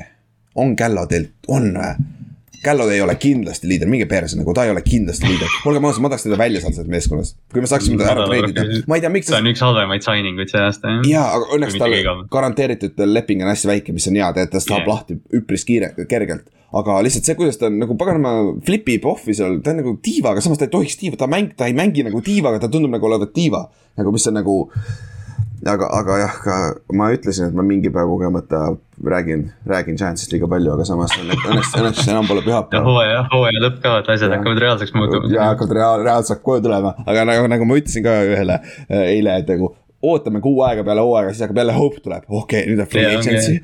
on Callo teil, on või? Gallo ei ole kindlasti liider, minge perse nagu, ta ei ole kindlasti liider. olgem ausad, ma tahaks teda välja saada sellest meeskonnast. kui me saaksime teda ära treidida, ma ei tea, miks. ta on üks halvemaid signing uid see aasta jah. jaa, aga õnneks tal garanteeritud leping on hästi väike, mis on hea, ta saab yeah. lahti üpris kiire, kergelt. aga lihtsalt see, kuidas ta nagu paganama flipib off'i seal, ta on nagu tiiva, aga samas ta ei tohiks tiiva, ta mäng, ta ei mängi nagu tiivaga, ta tundub nagu olevat tiiva. nagu mis on nagu aga, aga jah, ka ma ütlesin, et ma mingi päev kogemata räägin, räägin Giantsist liiga palju, aga samas õnneks, õnneks enam pole pühapäev. hooaja, hooaja lõpp ka, et asjad hakkavad reaalseks muutuma. ja hakkavad reaal, reaalselt koju tulema, aga nagu, nagu ma ütlesin ka ühele äh, eile, et nagu ootame kuu aega peale hooaega, siis hakkab jälle hope tuleb, okei okay,, nüüd on free agency.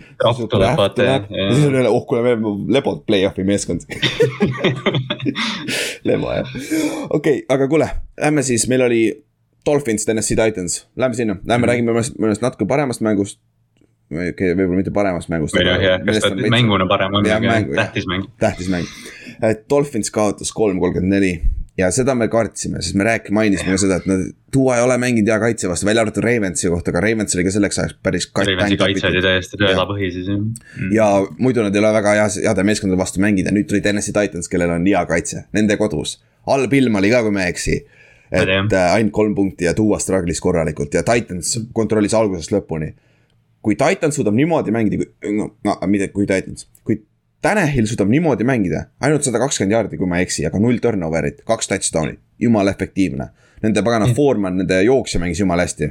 ja siis on jälle, oh kuule, me oleme lebod play-off'i meeskond. Lebo jah, okei okay,, aga kuule, lähme siis, meil oli Dolphins, Tennessee Titans, lähme sinna, lähme mm -hmm. räägime mõnest, mõnest natuke paremast mängust. okei okay,, võib-olla mitte paremast mängust. jah, jah, kas ta mänguna parem on, tähtis mäng. tähtis mäng, et Dolphins kaotas kolm kolmkümmend neli ja seda me kartsime, sest me rääkisime, mainisime ka seda, et nad, Duo ei ole mänginud hea kaitse vastu, välja arvatud Ravensi kohta, aga Ravens oli ka selleks ajaks päris. Ravensi kaitse oli täiesti tõelapõhi siis jah mm.. ja muidu nad ei ole väga hea, heade meeskondade vastu mängida, nüüd tuli Tennessee Titans, kellel on hea kaitse, nende kodus halb ilm oli ka, kui ma ei eksi. Et äh, ainult kolm punkti ja Duo struggle'is korralikult ja Titans kontrollis algusest lõpuni. kui Titans suudab niimoodi mängida, no, no mitte kui Titans, kui Tanahil suudab niimoodi mängida, ainult sada kakskümmend jaardi, kui ma ei eksi, aga null turnover'it, kaks touchdown'i, jumala efektiivne. Nende pagana Foreman, nende jooksja mängis jumala hästi.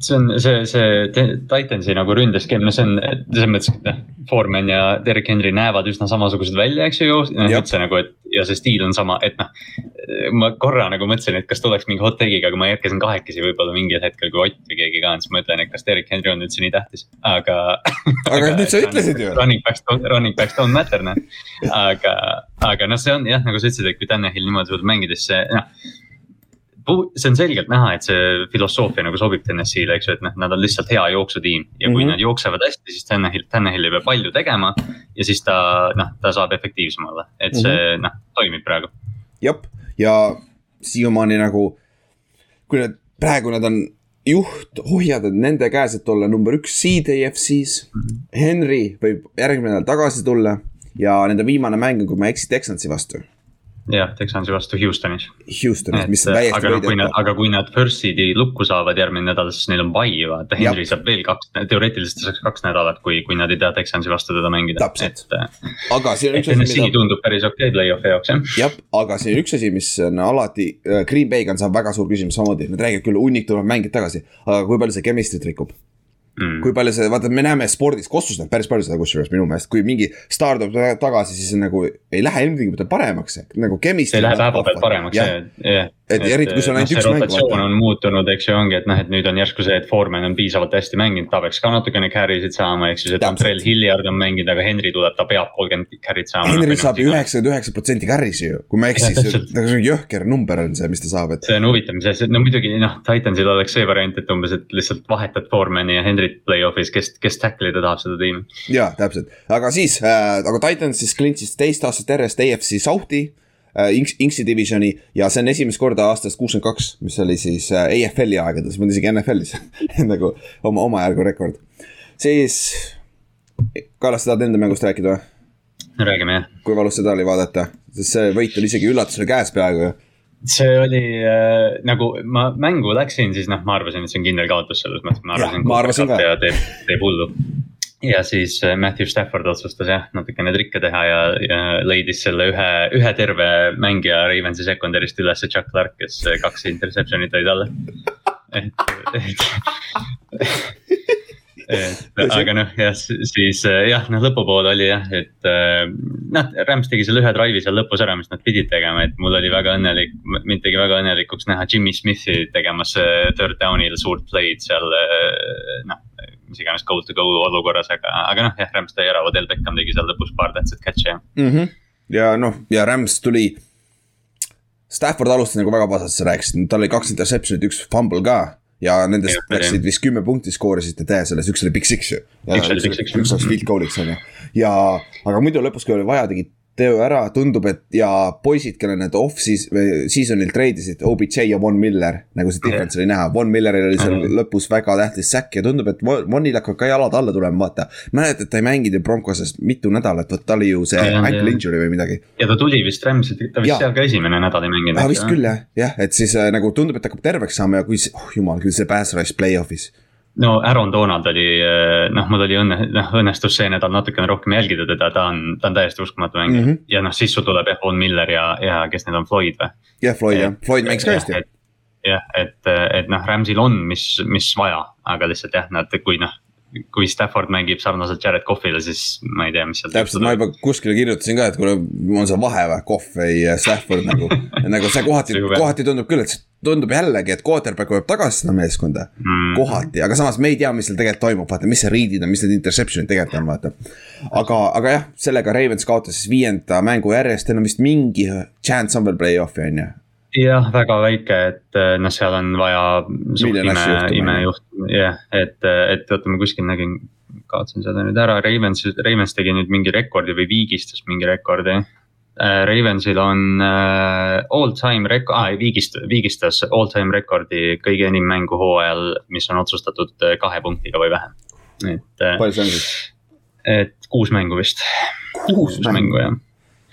See on see, see Titansi nagu ründeskeem, no see on selles mõttes, et noh, Foreman ja Derek Henry näevad üsna samasugused välja, eks ju, noh üldse nagu, et ja see stiil on sama, et noh. ma korra nagu mõtlesin, et kas tuleks mingi hot take'iga, aga ma ärkasin kahekesi võib-olla mingil hetkel, kui Ott või keegi ka on, siis ma ütlen, et kas Derek Henry on üldse nii tähtis, aga. Aga nüüd sa ütlesid ju. Running backs, running backs don't matter noh, aga, aga noh, see on jah, nagu sa ütlesid, et kui Tanahil niimoodi suudab mängida, siis see noh see on selgelt näha, et see filosoofia nagu sobib TNS-ile, eks ju, et noh, nad on lihtsalt hea jooksutiim ja kui mm. -hmm. nad jooksevad hästi, siis Tanahil, Tanahil ei pea palju tegema. ja siis ta noh, ta saab efektiivsem olla, et see mm -hmm. noh, toimib praegu. jep, ja siiamaani nagu, kui nad, praegu nad on juhtohjad on nende käes, et olla number üks seed AFC-s. Henry võib järgmine nädal tagasi tulla ja nende viimane mäng on, kui ma ei eksi, Texansi vastu. jah, Texansi vastu Houstonis. Houstonis, mis on täiesti aga noh, nad, võidetav. aga kui nad first seed'i lukku saavad järgmine nädal, siis neil on bai, vaata, Henry saab veel kaks, teoreetiliselt saaks kaks nädalat, kui, kui nad ei taha Texansi vastu teda mängida. Täpselt. et, aga siin on üks asi, mida, tundub päris okei okay play-off'i jaoks jah. jah, aga siin on üks asi, mis on alati, Green Bay'ga on saab väga suur küsimus samamoodi, nad räägivad küll, hunnik tuleb mängijad tagasi, aga kui palju see chemistry't rikub? Mm. kui palju see, vaata, me näeme spordis, kossus näeb päris palju seda kusjuures minu meelest, kui mingi staar tuleb ta- tagasi, siis nagu ei lähe ilmtingimata paremaks, nagu see läheb häba pealt paremaks, jah, jah. Et eriti, kui sul on ainult üks mäng, rotatsioon on muutunud, eks ju, ongi, et noh, et nüüd on järsku see, et Foreman on piisavalt hästi mänginud, ta peaks ka natukene carry sid saama, eks ju, see. Dontrell Hilliard on mänginud, aga Henry tuleb, ta peab kolmkümmend carry't saama. Henry saab üheksakümmend üheksa protsenti carry'si ju, kui ma ei eksi, see täpselt. nagu see on jõhker number on see, mis ta saab, et. see on huvitav, mis asi, no muidugi noh, Titansil oleks see variant, et umbes, et lihtsalt vahetad Foremani ja Henryt play-off'is, kes, kes tackle ida tahab seda tiimi. jaa, täpselt, aga siis äh,, aga Titans siis klintsis teist aastat järjest AFC South'i äh,. Inks, Inksi divisioni ja see on esimest korda aastast kuuskümmend kaks, mis oli siis äh, AFL-i aegades, mitte isegi NFL-is nagu oma, omajärgu rekord. siis, Kallas, sa tahad enda mängust rääkida või? räägime jah. kui valus seda oli vaadata, sest see võit oli isegi üllatusele käes peaaegu ju. see oli äh, nagu ma mängu läksin, siis noh, ma arvasin, et see on kindel kaotus selles mõttes, ma arvasin. ma arvasin ka. teeb, teeb hullu. Ja siis äh, Matthew Stafford otsustas jah, natukene trikke teha ja, ja leidis selle ühe, ühe terve mängija Ravensi sekundarist üles, Chuck Clark, kes äh, kaks interception'it tõi talle. et, et, et aga noh, jah, siis äh, jah, noh lõpupoole oli jah, et noh, Rams tegi selle ühe drive'i seal lõpus ära, mis nad pidid tegema, et mul oli väga õnnelik, mind tegi väga õnnelikuks näha Jimmy Smithi tegemas third down'il suurt play'd seal noh. Mis iganes goal to go olukorras, aga, aga noh, jah, Rams tõi ära, Odell Beckham tegi seal lõpus paar tähtsat catch'i ja. mm. -hmm. ja noh, ja Rams tuli. Stafford alustas nagu väga pasas, sa rääkisid, tal oli kaks interception'it, üks fumble ka ja nendest Jah, läksid vist kümme punkti skoorisid täie selles, üks oli big six ju. Üks oleks field goal'iks on ju, ja aga muidu lõpus, kui oli vaja, tegid teo ära, tundub, et ja poisid, kelle nad off-siis või season'il treidisid, OBJ ja Von Miller, nagu see difference oli näha, Von Milleril oli seal Mhm. lõpus väga tähtis säkk ja tundub, et Von- Vonil hakkavad ka jalad alla tulema, vaata. mäletad, ta ei mänginud ju Broncosest mitu nädalat, vot ta oli ju see Jah, ankle jah. injury või midagi ja ta tuli vist Ramsi, ta vist Jaa. seal ka esimene nädal ei mänginud. ah,. vist küll jah, jah, et siis äh, nagu tundub, et hakkab terveks saama ja kui oh jumal küll see pass rush play-off'is. No Aaron Donald oli, noh, mul oli õnne, noh õnnestus see nädal natukene rohkem jälgida teda, ta on, ta on täiesti uskumatu mängija mm. -hmm. ja noh, siis sul tuleb jah, Von Miller ja, ja kes need on, Floyd või? jah, Floyd jah, Floyd mängis ka hästi. jah, et, et noh, Ramsil on, mis, mis vaja, aga lihtsalt jah, nad, kui noh, kui Stafford mängib sarnaselt Jared Coughlile, siis ma ei tea, mis seal. täpselt, ma juba kuskile kirjutasin ka, et kuule, on seal vahe või, Kohv või Stafford nagu, nagu see kohati See, kohati tundub küll, et see tundub jällegi, et quarterback võib tagasi seda meeskonda Mm. kohati, aga samas me ei tea, mis seal tegelikult toimub, vaata, mis see read'id on, mis need interception'id tegelikult on, vaata. aga, aga jah, sellega Ravens kaotas siis viienda mängu järjest, neil on vist mingi chance on veel play-off'i on ju. jah, väga väike, et noh, seal on vaja suht ime, imejuht, jah, et, et oota, ma kuskil nägin, kaotasin seda nüüd ära, Ravens, Ravens tegi nüüd mingi rekordi või viigistas mingi rekordi. Ravensil on äh, all time rek- ah,, viigist-, viigistas all time rekordi kõige enim mängu hooajal, mis on otsustatud äh, kahe punktiga või vähem. et, palju see on siis? et kuus mängu vist, kuus mängu jah,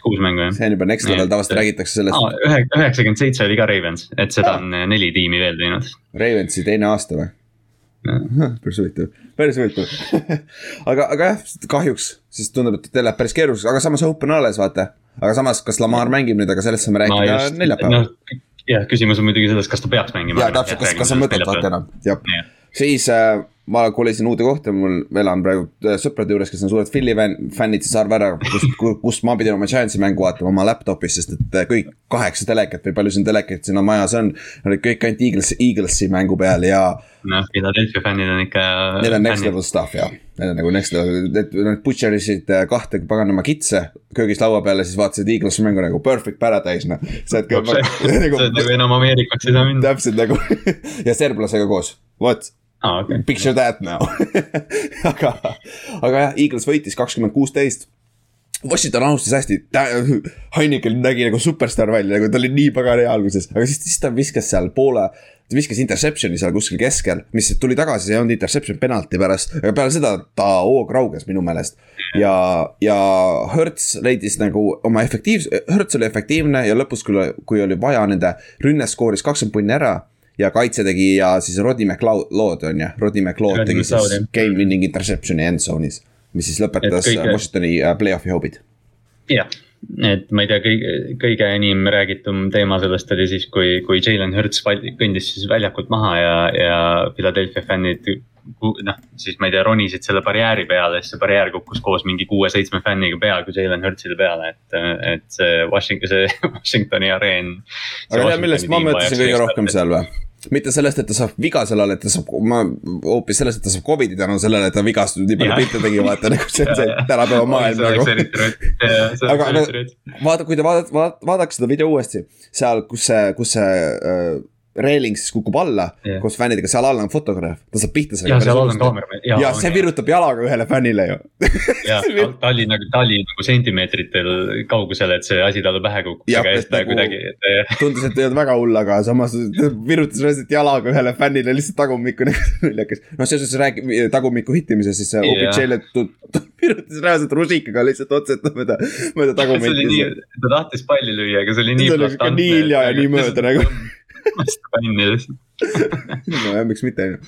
kuus mängu jah. see on juba next level, tavaliselt räägitakse sellest ühe, üheksakümmend seitse oli ka Ravens, et seda on eh, neli tiimi veel teinud. Ravensi teine aasta või? päris huvitav, päris huvitav. aga, aga jah, kahjuks, siis tundub, et teil läheb päris keeruliseks, aga samas open alles vaata. aga samas, kas Lamar mängib nüüd, aga sellest saame rääkida neljapäeval. noh, jah, küsimus on muidugi selles, kas ta peaks mängima. ja täpselt, kas, kas on mõtet vaata enam, jah. Jah. Siis äh, ma kolisin uude kohta, mul elan praegu äh, sõprade juures, kes on suured Philly fänn- fännid, siis arva ära, kust, kust ma pidin oma Giantsi mängu vaatama oma laptop'is, sest et äh, kõik kaheksa telekat või palju siin telekaid siin majas on. Olid kõik ainult Eagles, Eaglesi mängu peal ja noh, Philadelphia fännid on ikka. need on next level stuff ja. Need on nagu next level, need, nad butcher isid äh, kahte paganama kitse köögis laua peale, siis vaatasid Eaglesi mängu nagu perfect paradise noh. sa oled nagu on nagu enam Ameerikaks ei saa minna. täpselt nagu ja serblasega koos, vot aa, okei. Picture that now aga, aga jah, Eagles võitis kakskümmend kuusteist. Washington alustas hästi, Heineken nägi nagu superstaar välja, nagu ta oli nii pagan hea alguses, aga siis, siis ta viskas seal poole. ta viskas interception'i seal kuskil keskel, mis tuli tagasi, see ei olnud interception penalti pärast, aga peale seda ta hoog rauges minu meelest. ja, ja Hertz leidis nagu oma efektiivs-, Hertz oli efektiivne ja lõpus, kui, kui oli vaja nende rünne skooris kakskümmend punni ära ja kaitse tegi ja siis Rodney McLeod on ju, Rodney McLeod tegi McLeod, siis game winning interception'i end zone'is. mis siis lõpetas Et kõige-. Washingtoni äh, play-off'i hoopid. jah, et ma ei tea, kõige, kõige enim räägitum teema sellest oli siis, kui, kui Jalen Hurts kõndis siis väljakult maha ja, ja Philadelphia fännid. noh, siis ma ei tea, ronisid selle barjääri peale, siis see barjäär kukkus koos mingi kuue-seitsme fänniga peaaegu Jalen Hurtsile peale, et, et see Washington, see Washingtoni areen. aga tead, millest ma mõtlesin kõige rohkem seal või? Mitte sellest, et ta saab viga sellele, et ta saab, ma hoopis sellest, et ta saab Covidi tänu sellele, et ta vigastus nii palju pilte tegi, vaata nagu see on see tänapäeva maailm nagu. Aga- aga vaata, kui te vaatate, vaadake seda video uuesti, seal, kus see, kus see äh, reeling siis kukub alla Jah. koos fännidega, seal all on fotograaf, ta saab pihta ja seal all on kaamera. ja see virutab jalaga ühele fännile ju. ja ta ta oli nagu, ta oli nagu sentimeetritel kaugusel, et see asi talle pähe ta nagu- kuidagi, et tundus, et ei olnud väga hull, aga samas ta virutas reaalselt jalaga ühele fännile lihtsalt tagumikku nagu naljakas. noh, seoses räägi-, tagumikku hittimisest, siis tu- tu- virutas reaalselt rusikaga lihtsalt otseselt mööda, mööda tagumikku., ta tahtis palli lüüa, aga see oli nii See oli nii hilja ja nii mööda nagu.. Vastu panni lihtsalt. nojah, miks mitte on ju.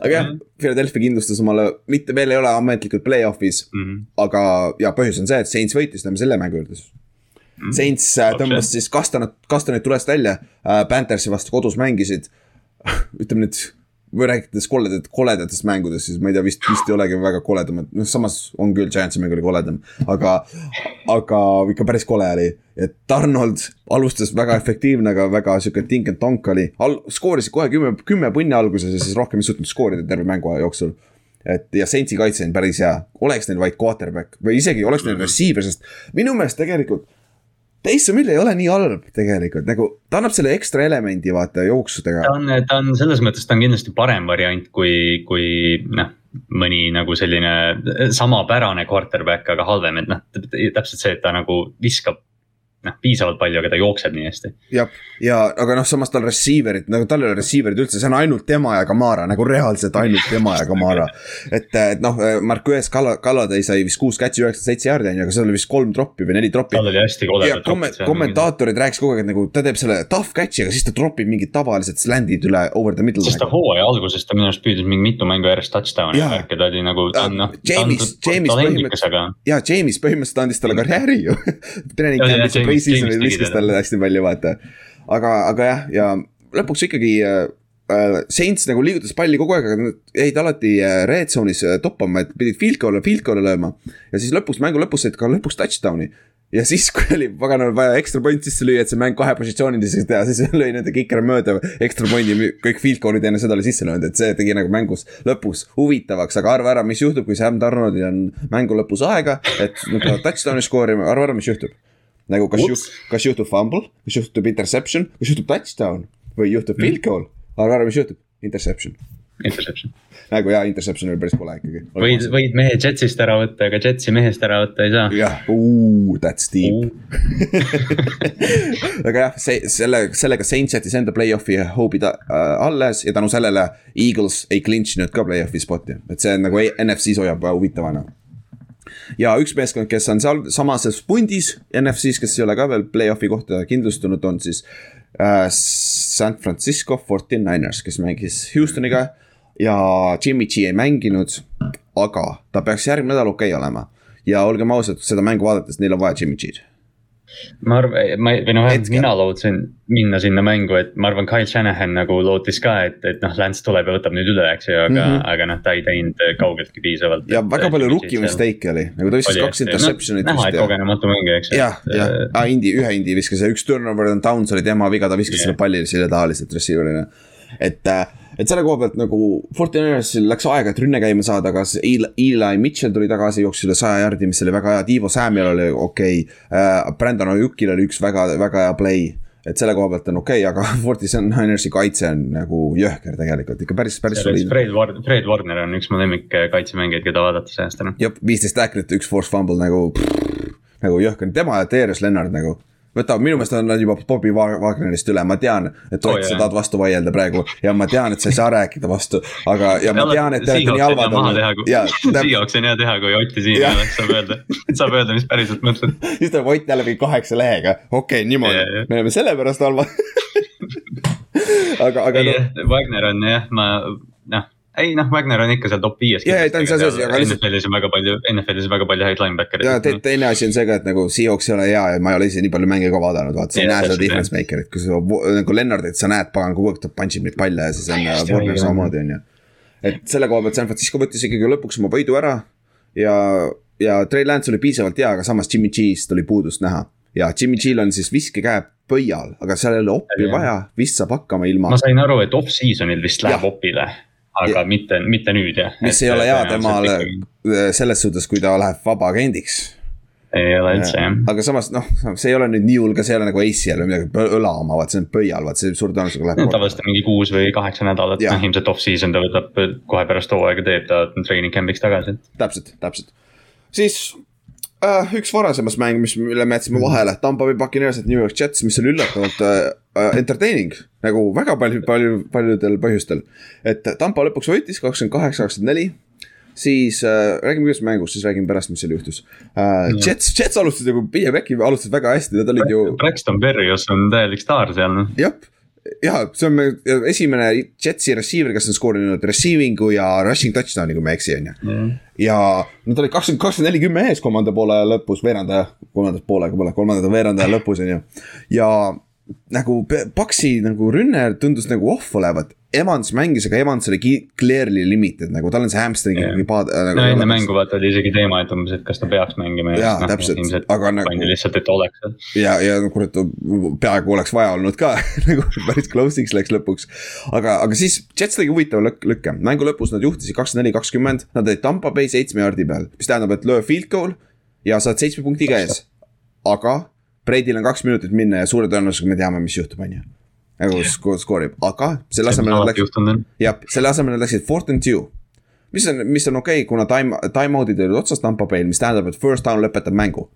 aga jah, Philadelphia kindlustas omale, mitte veel ei ole ametlikult play-off'is, Mhm. aga ja põhjus on see, et Saints võitis, lähme selle mängu juurde siis. Saints äh, tõmbas siis kastanat, kastanid tulest välja äh,, Panthersi vastu kodus mängisid. ütleme nüüd, või rääkides koledat, koledatest mängudest, siis ma ei tea, vist, vist ei olegi väga koledamad, noh samas on küll, Giantsi mäng oli koledam, aga, aga ikka päris kole oli. et Arnold alustas väga efektiivne, aga väga sihuke tink-and-tonk oli, al-, skoorisid kohe kümme, kümme punni alguses ja siis rohkem ei suutnud skoorida terve mängu jooksul. Et ja Saintsi kaitse on päris hea, oleks neil vaid quarterback või isegi oleks neil receiver, sest minu meelest tegelikult Taysom Hill ei ole nii halb tegelikult, nagu ta annab selle ekstra elemendi vaata jooksudega ta. on, ta on selles mõttes, ta on kindlasti parem variant kui, kui noh, mõni nagu selline samapärane quarterback, aga halvem, et noh, täpselt see, et ta nagu viskab noh, piisavalt palju, aga ta jookseb nii hästi. jah, ja aga noh, samas tal receiver'id nagu tal ei ole receiver'id üldse, see on ainult tema ja Kamara nagu reaalselt ainult tema ja Kamara. et, et noh, Marquez Kalla, Kalladay sai vist kuus catch'i, üheksakümmend seitse jaardi on ju, aga seal oli vist kolm droppi või neli droppi tal oli hästi ja koledad komme-, kommentaatorid rääkisid kogu aeg, et nagu ta teeb selle tough catch'i, aga siis ta tropib mingid tavalised sland'id üle over the middle. sest ta hooaja alguses ta minu arust püüdis mingi mitu mängu järjest touchdown'i Jaa. värki, ta oli nagu, ta on noh, James- James talendikas, aga ja James põhimõtteliselt andis talle karjääri ju. treening Ja, ja, camp'is tegi viskas talle hästi palju, vaata. aga, aga jah, ja lõpuks ikkagi äh, äh, Saints nagu liigutas palli kogu aeg, aga nad jäid alati äh, red zone'is äh, toppama, et pidid field goal'e, field goal'e lööma. ja siis lõpus, mängu lõpus said ka lõpuks touchdown'i. ja siis, kui oli paganal vaja ekstra point sisse lüüa, et see mäng kahe positsioonilises teha, siis lõi nende kiker mööda ekstra point'i, kõik field goal'id enne seda oli sisse löönud, et see tegi nagu mängus lõpus huvitavaks, aga arva ära, mis juhtub, kui Sam Donaldil on mängu lõpus aega, et nad peavad touchdown'i skoorima, arva ära, mis juhtub. Nagu kas juhtub, kas juhtub fumble, kas juhtub interception, kas juhtub touchdown või juhtub field goal, arva ära, mis juhtub, interception. interception. nagu jaa, interception oli päris kole ikkagi. võid, võid mehe Jetsist ära võtta, aga Jetsi mehest ära võtta ei saa. jah, that's deep. aga jah, see, selle, sellega Saints jättis enda play-off'i hoop'i ta- äh, alles ja tänu sellele Eagles ei clinch inud ka play-off'i spot'i, et see on nagu NFC-s hoiab äh, huvitavana. Ja üks meeskond, kes on seal samases pundis NFC-s, kes ei ole ka veel play-off'i kohta kindlustunud, on siis äh, San Francisco 49ers, kes mängis Houstoniga ja Jimmy G ei mänginud, aga ta peaks järgmine nädal okei okay olema. ja olgem ausad, seda mängu vaadates, neil on vaja Jimmy G-d ma arvan, ma või noh, mina lootsin minna sinna mängu, et ma arvan, Kyle Shanahan nagu lootis ka, et, et noh, Lance tuleb ja võtab nüüd üle, eks ju, aga mm, -hmm. aga noh, ta ei teinud kaugeltki piisavalt. ja et, väga palju rookie mistake'e oli, nagu ta viskas kaks interception'it no,. näha, et kogenematu mängija, eks ju. jah, jah, aa Indi, ühe Indi viskas ja üks turnover on downs oli tema viga, ta viskas yeah. selle palli selle taha lihtsalt receiver'ina. et äh, et selle koha pealt nagu Fortinanersil läks aega, et rünne käima saada, aga Eli, Eli Mitchell tuli tagasi, jooksis üle saja jardi, mis oli väga hea, Tiivo Samuel oli okei okay. uh,. Brandon Oyukil oli üks väga, väga hea play et selle koha pealt on okei okay,, aga Fortinanersi kaitse on nagu jõhker tegelikult ikka päris, päris. Fred Warner, Fred Warner on üks mu lemmik kaitsemängijaid, keda vaadata see aasta. jah, viisteist tacklit, üks force fumble nagu, nagu jõhker, tema ja Darius Lennart nagu võta, minu meelest on nad juba Bobby Wagnerist üle, ma tean, et Ott oh,, sa tahad vastu vaielda praegu ja ma tean, et sa ei saa rääkida vastu, aga, ja ma tean, et te olete nii halvad olnud. Seahawks on hea teha, kui Otti siin ei oleks, saab öelda, saab öelda, mis päriselt mõtled. siis tuleb Ott jälle mingi kaheksa lehega, okei okay,, niimoodi, me oleme sellepärast halvad aga, aga. No. Wagner on jah, ma ei noh, Wagner on ikka seal top viies. ja, ja ta on seal sees, aga lihtsalt. NFL-is on väga palju, NFL-is on väga palju häid linebacker'id. ja te, teine asi on see ka, et nagu Seahawks ei ole hea ja ma ei ole ise nii palju mänge ka vaadanud, vaata sa ei näe seda difference maker'it, kui sa nagu Lennartit sa näed, pagan kogu aeg ta punch ib neid palle ja siis on Warner samamoodi on ju. et selle koha pealt San Francisco võttis ikkagi lõpuks oma võidu ära ja, ja Trey Lance oli piisavalt hea, aga samas Jimmy G-st oli puudust näha. ja Jimmy G-l on siis viskekäe pöial, aga seal ei ole oppi vaja, vist saab hakkama ilma. ma sain aru, et off-season'il vist läheb ja. opile aga ja. mitte, mitte nüüd jah. mis ei ole hea temale ikkagi... selles suhtes, kui ta läheb vabaagendiks. ei ole üldse jah. aga samas noh, see ei ole nüüd nii hull ka, see ei ole nagu ACL või midagi, õla oma, vaat see on pöial, vaat see suure tõenäosusega läheb tavaliselt mingi kuus või kaheksa nädalat, noh ilmselt off-season ta võtab kohe pärast hooaega teeb ta training camp'iks tagasi. täpselt, täpselt, siis uh, üks varasemas mäng, mis, mille me jätsime vahele, Tampa Bay Buccaneers, New York Jets, mis oli üllatavalt uh, entertaining nagu väga palju, palju, paljudel põhjustel. et Tampa lõpuks võitis kakskümmend kaheksa, kakskümmend neli siis äh, räägime kõigepealt mängust, siis räägime pärast, mis seal juhtus äh,. Jets, Jets alustasid nagu, Pille Becki alustasid väga hästi, nad olid ju. Braxton Berrios on täielik staar seal. jah, ja see on esimene Jetsi receiver, kes on skoorinud receiving'u ja rushing touchdown'i, kui ma ei eksi, on ju. ja nad olid kakskümmend, kakskümmend neli, kümme ees kolmanda poole lõpus, veerandaja, kolmandat poolega pole, kolmanda veerandaja lõpus, on ju. ja nagu Paxi nagu rünne tundus nagu off olevat. Evans mängis, aga Evans oli clearly limited nagu tal on see hamstring ikkagi paad- nagu,. no enne mängu vaata oli isegi teema, et umbes, et kas ta peaks mängima. jaa, noh, täpselt, aga nagu. lihtsalt, et oleks. ja, ja kurat, peaaegu oleks vaja olnud ka nagu päris close'iks läks lõpuks. aga, aga siis Jets tegi huvitava lük lükke, mängu lõpus nad juhtisid kakskümmend neli, kakskümmend, nad olid Tampa Bay seitsme jaardi peal, mis tähendab, et löö field goal ja saad seitsme punkti käes. aga Breidil on kaks minutit minna ja suure tõenäosusega me teame, mis juhtub, on ju. nagu yeah. skoorib, aga selle asemel nad läksid, jah, selle asemel nad läksid fourth and two. mis on, mis on okei okay,, kuna time, time-out'id olid otsas Tampa Bay'l, mis tähendab, et first down lõpetab mängu.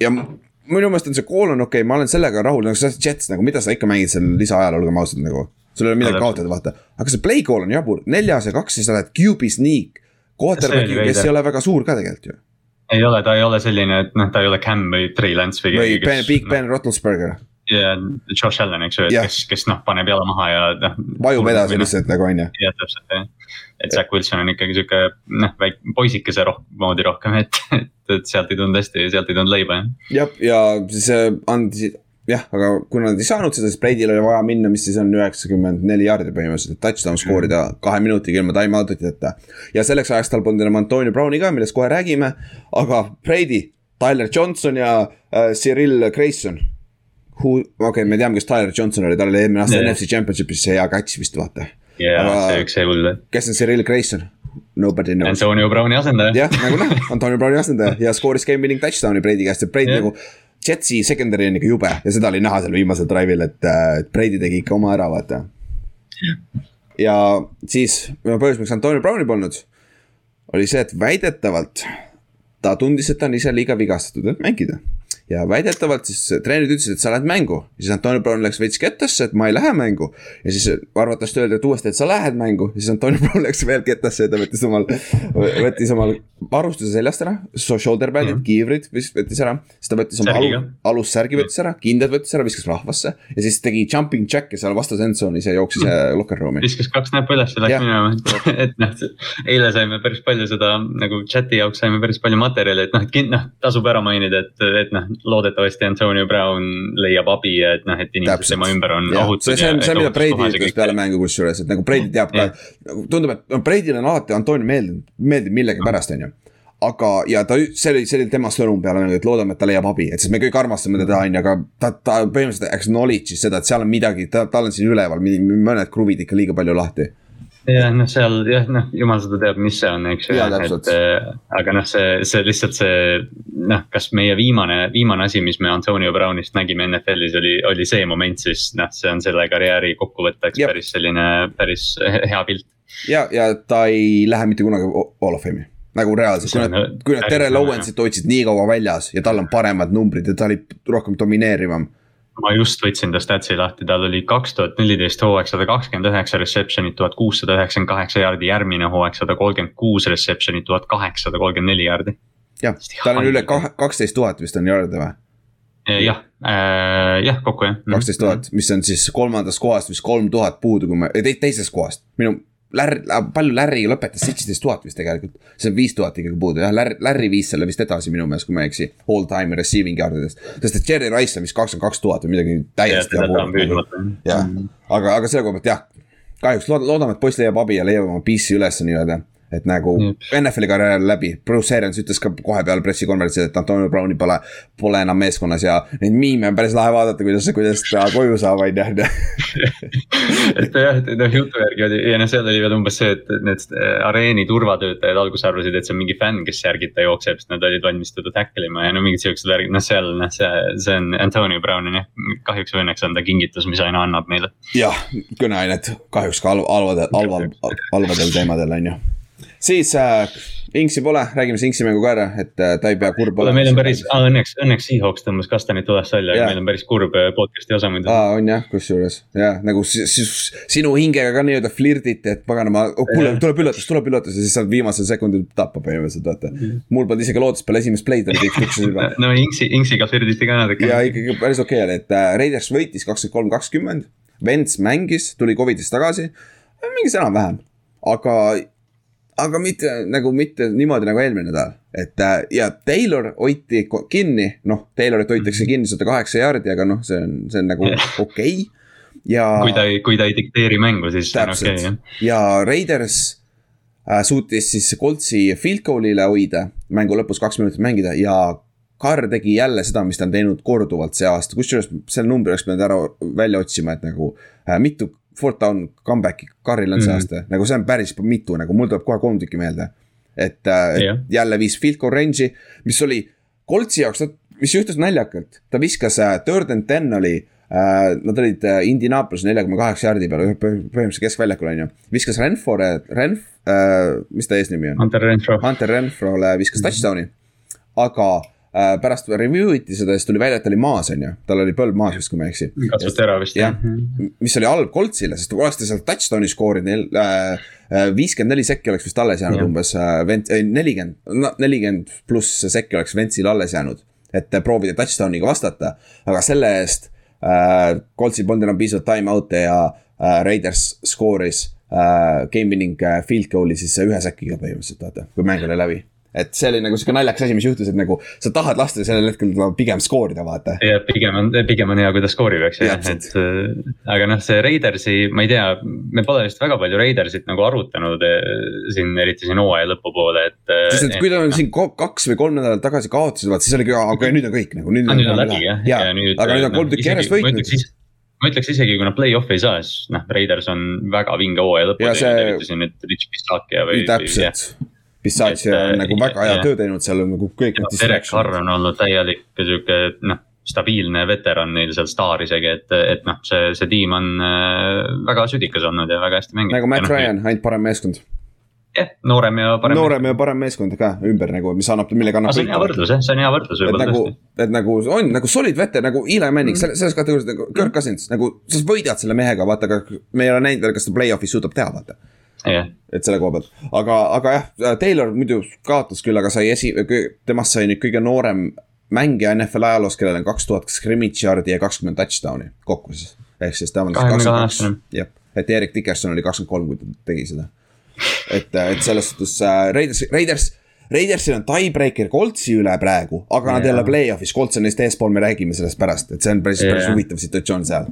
ja minu meelest on see call on okei okay,, ma olen sellega rahul, nagu see Jets nagu, mida sa ikka mängid seal lisaajal, olgem ausad nagu. sul ei ole midagi kaotada, vaata, aga see play call on jabur, neljas ja kaks ja sa lähed QB sneak. Quarterback'i, kes ei ole väga suur ka tegelikult ju ei ole, ta ei ole selline, et noh, ta ei ole Cam või Trey Lance või. või Ben, Big Ben Roethlisberger. ja Josh Allan, eks ju, et kes, kes noh, paneb jala maha ja noh. vajub edasi lihtsalt nagu on ju. jah, täpselt jah, et Zack Wilson on ikkagi sihuke noh, väike poisikese roh moodi rohkem, et, et, et sealt ei tulnud hästi, sealt ei tulnud leiba jah. jah, ja siis andis jah, aga kuna nad ei saanud seda, siis Brady'l oli vaja minna, mis siis on üheksakümmend neli jaardi põhimõtteliselt, et touchdown skoorida kahe minutiga ilma time out iteta. ja selleks ajaks tal polnud enam Antonio Browni ka, millest kohe räägime, aga Brady, Tyler Johnson ja äh, Cyril Grayson. okei okay,, me teame, kes Tyler Johnson oli, tal oli eelmine aasta yeah. NFC Championship'is see hea catch vist vaata. jaa, see üks jäi hull. kes on Cyril Grayson? Nobody knows. Antonio Browni asendaja. jah, nagu näha, Antonio Browni asendaja ja skooris game winning touchdown'i Brady käest, et Brady yeah. nagu Jetsi secondary on ikka jube ja seda oli näha seal viimasel drive'il, et, et Brady tegi ikka oma ära, vaata. ja siis põhjus, miks Antonio Browni polnud, oli see, et väidetavalt ta tundis, et ta on ise liiga vigastatud, et mängida. Ja väidetavalt siis treenerid ütlesid, et sa lähed mängu. siis Antonio Brown läks veits kettasse, et ma ei lähe mängu. ja siis arvatavasti öeldi, et uuesti, et sa lähed mängu. siis Antonio Brown läks veel kettasse ja ta võttis omal, võttis omal varustuse seljast ära. Shoulder pad'id mm, -hmm. kiivrid võttis ära. siis ta võttis oma alu, alussärgi võttis ära, kindad võttis ära, viskas rahvasse. ja siis tegi jumping jack'e seal vastas endzone'is ja jooksis mm -hmm. locker room'i. viskas kaks näppu üles ja läks minema, et noh, eile saime päris palju seda nagu chat'i jaoks saime päris palju materjali, et noh, et noh, tasub ära mainida, et, et noh loodetavasti Antonio Brown leiab abi ja et noh, et inimesed tema ümber on ohutud. see, on, see on, mida Brady ütles peale mängu kusjuures, et nagu Brady teab ka, tundub, et no Brady'le on alati Antonio meeldinud, meeldib millegipärast, on ju aga, ja ta, see oli, see oli tema sõnum peale mängu, et loodame, et ta leiab abi, et sest me kõik armastame teda, on ju, aga ta, ta põhimõtteliselt acknowledge'is seda, et seal on midagi, ta, tal on siin üleval mõned kruvid ikka liiga palju lahti jah, noh, seal jah, noh, jumal seda teab, mis see on, eks ju. et äh, aga noh, see, see lihtsalt see noh, kas meie viimane, viimane asi, mis me Antonio Brownist nägime NFL-is oli, oli see moment, siis noh, see on selle karjääri kokkuvõtteks Jep. päris selline, päris hea pilt. ja, ja ta ei lähe mitte kunagi Hall of Fame'i nagu reaalselt, kui nad, kui nad Terrel Owensit hoidsid nii kaua väljas ja tal on paremad numbrid ja ta oli rohkem domineerivam ma just võtsin ta statsi lahti, tal oli kaks tuhat neliteist hooaeg sada kakskümmend üheksa reception'it, tuhat kuussada üheksakümmend kaheksa jaardi, järgmine hooaeg sada kolmkümmend kuus reception'it, tuhat kaheksasada kolmkümmend neli jaardi. jah, tal on üle kaksteist tuhat vist on jaarde või? jah äh,, jah, kokku jah. kaksteist tuhat, mis on siis kolmandast kohast vist kolm tuhat puudu, kui me, teisest kohast, minu Lärr, palju Larry lõpetas, seitseteist tuhat vist tegelikult. see on viis tuhat ikkagi puudu jah, Larry, Larry viis selle vist edasi minu meelest, kui ma ei eksi. All time receiving yard idest, sest et Jerry Rice on vist kakskümmend kaks tuhat või midagi täiesti. jah, aga, aga selle koha pealt jah, kahjuks loodame, et poiss leiab abi ja leiab oma PC üles nii-öelda et nagu mm. NFL-i karjäär läbi, Bruce Arians ütles ka kohe peale pressikonverentsil, et Antonio Browni pole, pole enam meeskonnas ja neid miime on päris lahe vaadata, kuidas, kuidas ta koju saab, on ju. et jah, et noh jutu järgi oli ja noh, seal oli veel umbes see, et need äh, areeni turvatöötajad alguses arvasid, et see on mingi fänn, kes järgi ta jookseb, sest nad olid valmis teda tackle ima ja no mingid siuksed värgid, noh seal noh, see, see on Antonio Brown on jah, kahjuks või õnneks on ta kingitus, mis aina annab meile. jah, kõneainet kahjuks ka halvadel, halval, halvadel teemadel on ju siis äh, Inksi pole, räägime see Inksi mängu ka ära, et äh, ta ei pea kurb olema. meil on päris õnneks, õnneks Seahawks tõmbas kastanid tulest välja, aga meil on päris kurb äh, podcast'i osa muidu. aa, on jah, kusjuures jah, nagu sinu hingega ka nii-öelda flirditi, et paganama oh,, kuule tuleb üllatus, tuleb üllatus ja siis saad viimasel sekundil tappa põhimõtteliselt, vaata. -hmm. mul polnud isegi lootust peale esimest play'd oli kõik tuksis juba no Inksi, Inksiga flirditi ka natuke. ja ikkagi päris okei okay oli, et äh, Raiders võitis kakskümmend kolm, kakskümmend. Vents mängis, tuli Covidist tagasi, mängis enam-vähem, aga aga mitte nagu mitte niimoodi nagu eelmine nädal. et äh, ja Taylor hoiti kinni, noh, Taylorit hoitakse kinni sada kaheksa jaardi, aga noh, see on, see on nagu okei okay. ja. kui ta ei, kui ta ei dikteeri mängu, siis see on okei okay, jah. ja Raiders äh, suutis siis Coltsi field goal'ile hoida, mängu lõpus kaks minutit mängida ja Carr tegi jälle seda, mis ta on teinud korduvalt see aasta, kusjuures selle numbri oleks pidanud ära välja otsima, et nagu äh, mitu fourth down comeback'i Karil on see mm -hmm. aasta, nagu see on päris mitu, nagu mul tuleb kohe kolm tükki meelde. et äh, yeah. jälle viis field goal range'i, mis oli Coltsi jaoks, mis juhtus naljakalt, ta viskas äh, third and ten oli äh,. Nad olid äh, Indianapolis neljakümne kaheksa jaardi peal, põhimõtteliselt keskväljakul on ju. viskas Renfore, Renf äh,, mis ta eesnimi on? Hunter Renfro. Hunter Renfrole viskas mm -hmm. touchdown'i, aga pärast review iti seda, siis tuli välja, et ta oli maas, on ju, tal oli põlv maas vist, kui ma ei eksi. katsus tera vist jah. mis oli halb Coltsile, sest kui oleks ta seal touchdown'i skoorinud, äh, äh, viiskümmend neli sekki oleks vist alles jäänud ja. umbes, nelikümmend, nelikümmend pluss sekki oleks Ventsil alles jäänud. et proovida touchdown'iga vastata, aga selle eest äh, Coltsil polnud enam piisavalt time out'e ja äh, Raiders skooris äh, game winning field goal'i siis ühe säkiga põhimõtteliselt, vaata, kui mäng oli läbi et see oli nagu sihuke naljakas asi, mis juhtus, et nagu sa tahad lasta sellel hetkel pigem skoorida, vaata. jah, pigem on, pigem on hea, kui ta skoorib, eks ju, et äh, aga noh, see Raidersi, ma ei tea, me pole vist väga palju Raidersit nagu arutanud äh, siin, eriti siin hooaja lõpupoole, et. Äh, sest, et kui ta on siin kaks või kolm nädalat tagasi kaotasid, vaat siis oligi, aga nüüd on kõik nagu. nüüd on, on läbi jah, ja, ja nüüd. aga nüüd on kolm tükki järjest võitnud ma ütleks isegi, kui nad play-off'i ei saa, siis noh, Raiders on väga vinge hooaja eriti siin nüüd Rich Pistakia või. täpselt, Bissaci on nagu väga hea töö teinud seal on nagu kõik. Derek Carr on olnud täielik sihuke noh, stabiilne veteran neil seal staar isegi, et, et noh, see, see tiim on äh, väga südikas olnud ja väga hästi mänginud. nagu Matt no, Ryan, ainult parem meeskond. jah, noorem ja parem. noorem ja parem meeskond ka ümber nagu, mis annab, millega annab see on hea võrdlus jah, see on hea võrdlus et võib-olla nagu tõesti., et nagu on nagu solid veter nagu Eli Manning mm., selles kategoorias nagu Kirk Cousins nagu, sa võidad selle mehega, vaata, aga me ei ole näinud veel, kas ta play-off'is suudab teha, vaata. jah, et selle koha pealt, aga, aga jah, Taylor muidu kaotas küll, aga sai esi, temast sai nüüd kõige noorem mängija NFL ajaloos, kellel on kaks tuhat scrimmage yard'i ja kakskümmend touchdown'i kokku siis. ehk siis ta on siis 22 kakskümmend kaks, jah, et Erik Dickerson oli kakskümmend kolm, kui ta tegi seda. et, et selles suhtes äh, Raiders, Raiders, Raidersil on tiebreaker Coltsi üle praegu, aga nad ei ole play-off'is, Colts on neist eespool, me räägime sellest pärast, et see on päris, päris Jaa. huvitav situatsioon seal.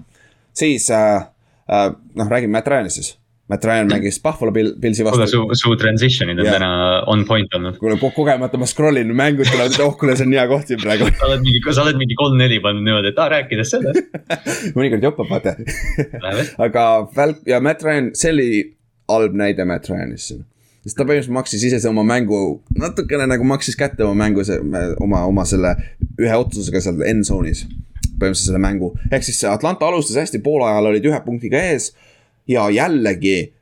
siis äh, äh, noh, räägime Matt Ryan'ist siis. Matt Ryan mängis Buffalo Bill- Pillsi kuule vastu su, su transition'id on Jah. täna on point olnud. kuule ko- kogemata ma scroll in mängud tulevad, et oh kuule, see on hea koht siin praegu. sa oled mingi, sa oled mingi kolm-neli pannud niimoodi, et aa rääkides sellest, mõnikord jopab, vaata. aga Falk ja Matt Ryan, see oli halb näide Matt Ryanist siin. sest ta põhimõtteliselt maksis ise oma mängu, natukene nagu maksis kätte oma mängu, oma, oma selle ühe otsusega seal end zone'is. põhimõtteliselt selle mängu, ehk siis Atlanta alustas hästi, poolajal olid ühe punktiga ees. Ja jällegi,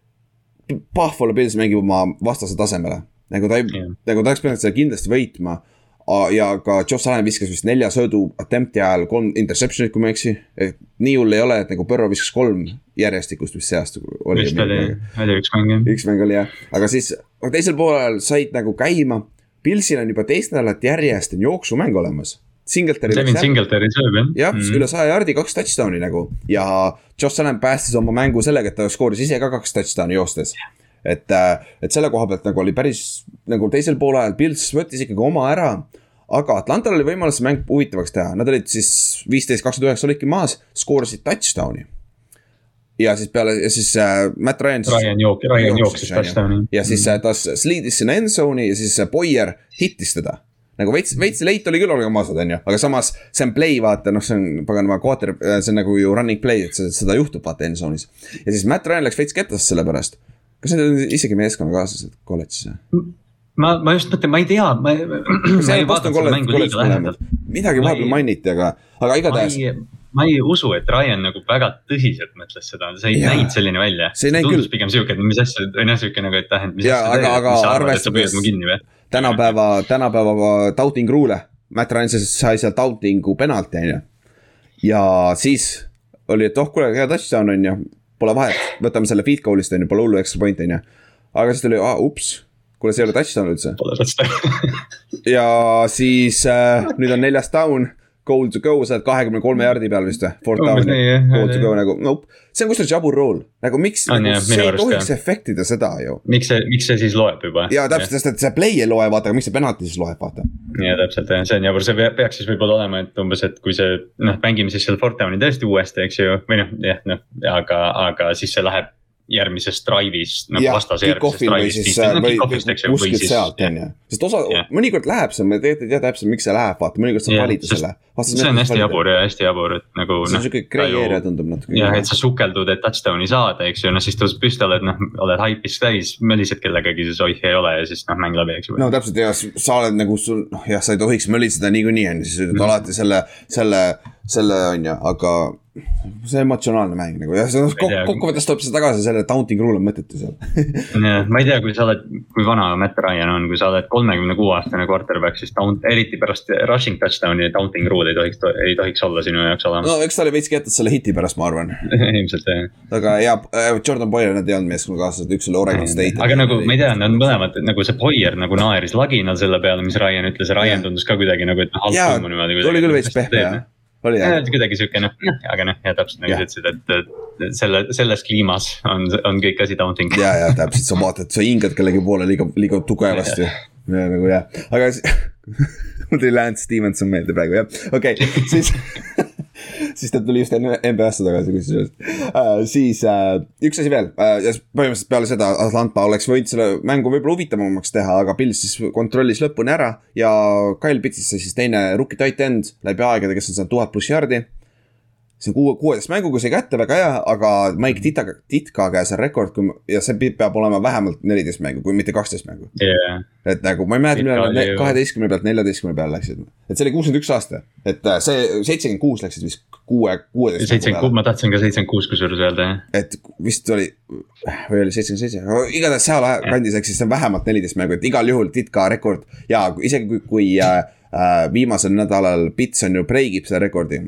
Buffalo Bills mängib oma vastase tasemele. nagu ta ei Jah. nagu ta oleks pidanud selle kindlasti võitma. ja ka Josh Allan viskas vist nelja söödu attempt'i ajal kolm interception'it, kui ma ei eksi. nii hull ei ole, et nagu Põrro viskas kolm järjestikust vist see aasta. vist oli, oli üks mäng jah. üks mäng oli jah, aga siis aga teisel poolel said nagu käima. Pilsil on juba teist nädalat järjest on jooksumäng olemas. Singletary Devin Singletary sööb jah. jah mm, -hmm. üle saja jardi, kaks touchdown'i nagu ja Josh Allan päästis oma mängu sellega, et ta skooris ise ka kaks touchdown'i joostes. et, et selle koha pealt nagu oli päris nagu teisel poolajal Pils võttis ikkagi oma ära. aga Atlantal oli võimalus mäng huvitavaks teha, nad olid siis viisteist, kakskümmend üheksa olidki maas, skoorisid touchdown'i. ja siis peale ja siis äh, Matt Ryan. Ryan jook-, Ryan jooksis touchdown'i. ja siis mm. ta sliidis sinna end zone'i ja siis äh, Boyer hittis teda. Nagu veits, veits late oli küll olemased, on ju, aga samas see on play, vaata noh, see on paganama quarter, see on nagu ju running play, et see- seda juhtub vaata end zone'is. ja siis Matt Ryan läks veits kettasse selle pärast. kas need on isegi meeskonnakaaslased kolledžis või? ma, ma just mõtlen, ma ei tea, ma. see on Boston kolledž, kolledž mõlemad, midagi Ma vahepeal ei- mainiti, aga, aga ma igatahes ei, ma ei usu, et Ryan nagu väga tõsiselt mõtles seda, see ei näinud selline välja. Ei tundus küll. pigem siuke, et mis asja, või noh, siuke nagu, et ah, et mis Jaa, asja aga- aga mis sa arvad, et sa püüad mu kinni või? tänapäeva, tänapäeva taunting rule'e. Matt Ryan sai seal taunting'u penalti, on ju. ja siis oli, et oh, kuule, hea touchdown on ju, pole vahet, võtame selle feed goal'ist on ju, pole hullu, extra point on ju. aga siis tuli, ups, kuule, see ei ole touchdown üldse. Ja siis äh, nüüd on neljas down, goal to go, sa oled kahekümne kolme jardi peal vist või? Fourth Umbes down nii, jah., goal to go nagu, nope, see on kusjuures jabur rool, nagu miks, nagu, jah, see ei tohiks jah. efektida seda ju. miks see, miks see siis loeb juba? ja täpselt, sest et see play ei loe, vaata, aga miks see penalti siis loeb, vaata. ja täpselt, see on jabur, see pea- peaks siis võib-olla olema, et umbes, et kui see noh, mängime siis selle fourth down'i tõesti uuesti, eks ju, või noh, jah, noh, aga, aga siis see läheb järgmises drive'is nagu jah, vastase järgmises kick-off'il või drive'is. siis, või või kick-off'ist, eks ju, või kuskilt sealt, on ju. sest osa Jah., mõnikord läheb see, me tegelikult ei tea täpselt, miks see läheb, vaata, mõnikord saab Jah, valida selle. see on hästi jabur ja hästi jabur, et nagu see on noh. siuke gray area tundub natuke. jah, et sa sukeldud, et touchdown'i saada, eks ju, no siis tõuseb püsti, oled noh, oled haipis täis, mölised kellegagi, siis oih ei ole ja siis noh, mäng läbi, eks ju. no täpselt ja sa oled nagu sul, noh jah, sa ei tohiks mölitseda niikuinii on ju, siis Mhm. ütled alati selle, selle, selle on ju, aga see emotsionaalne mäng nagu ja see ei tea. kokkuvõttes tuleb see tagasi selle taunting rule on mõttetu seal. jah, ma ei tea, kui sa oled, kui vana Matt Ryan on, kui sa oled kolmekümne kuue aastane quarterback, siis taunt, eriti pärast rushing touchdown'i taunting rule ei tohiks, ei tohiks olla sinu jaoks olemas no eks ta oli veits ketas selle hiti pärast, ma arvan, ilmselt jah. aga ja äh, Jordan Boyer, nad ei olnud meeskonnakaaslased, üks oli Oregon State. aga nagu ma ei tea, nad mõlemad nagu see Boyer nagu naeris laginal selle peale, mis Ryan ütles Ryan tundus ka kuidagi nagu, et noh. jaa, oli küll veits pehme jah, oli jah. kuidagi siuke noh, aga noh, ja täpselt nagu sa ütlesid, et selle, selles kliimas on, on kõik asi taunting. ja, ja täpselt, sa vaatad, sa hingad kellegi poole liiga, liiga tugevasti. nagu jah, aga mul tuli Lance Stevenson meelde praegu jah, okei okay,, siis siis ta tuli just enne NBA-sse tagasi kusjuures uh,. siis uh, üks asi veel uh, ja põhimõtteliselt peale seda Atlanta oleks võinud selle mängu võib-olla huvitavamaks teha, aga Pils siis kontrollis lõpuni ära ja Kyle Pitts sai siis teine rookie tight end läbi aegade, kes on saanud tuhat pluss jardi see on kuue, kuueteist mänguga sai kätte, väga hea, aga Mike Titka, Titka käes on rekord, kui ja see peab olema vähemalt neliteist mängu, kui mitte kaksteist mängu. yeah.. et nagu ma ei mäleta, millal nad kaheteistkümne pealt neljateistkümne peale läksid. et see oli kuuskümmend üks aasta, et äh, see seitsekümmend kuus läksid vist kuue, kuueteist. seitsekümmend kuus, ma tahtsin ka seitsekümmend kuus kusjuures öelda jah. et vist oli või oli seitsekümmend seitse, igatahes seal kandis, ehk siis see on vähemalt neliteist mängu, et igal juhul Titka rekord ja isegi kui, kui äh, äh, viimasel nädalal Pits on ju breigib selle rekordi.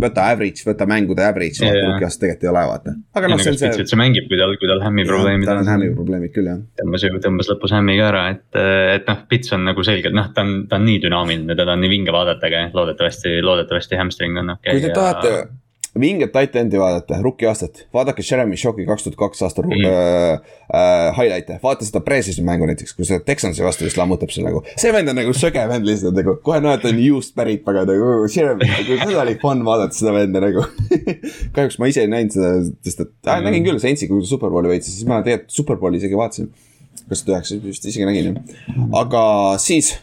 Võta average, võta mängude average, vaata aasta tegelikult ei ole, vaata. aga noh, see on see. see mängib, kui tal, kui tal hämmi probleemid tal on hämmi probleemid küll jah. tõmbas, tõmbas lõpus hämmi ka ära, et, et noh, Pits on nagu selgelt noh, ta on, ta on nii dünaamiline, teda on nii vinge vaadata, aga loodetavasti, loodetavasti hamstring on okei kui te tahate vinget titan'i vaadata, rookie aastat, vaadake Jeremy Shocki kaks tuhat kaks aasta mm. Äh, äh, highlight'e, vaata seda Precis'i mängu näiteks, kui see Texansi vastu vist lammutab seal nagu. see vend on nagu söge vend lihtsalt nagu, kohe näed, ta on juust pärit, aga nagu Jeremy, nagu seda oli fun vaadata seda venda nagu. kahjuks ma ise ei näinud seda, sest et äh, nägin küll Saintsi, kui superbowli võitis, siis ma tegelikult superbowli isegi vaatasin. tuhat üheksa vist isegi nägin jah, aga siis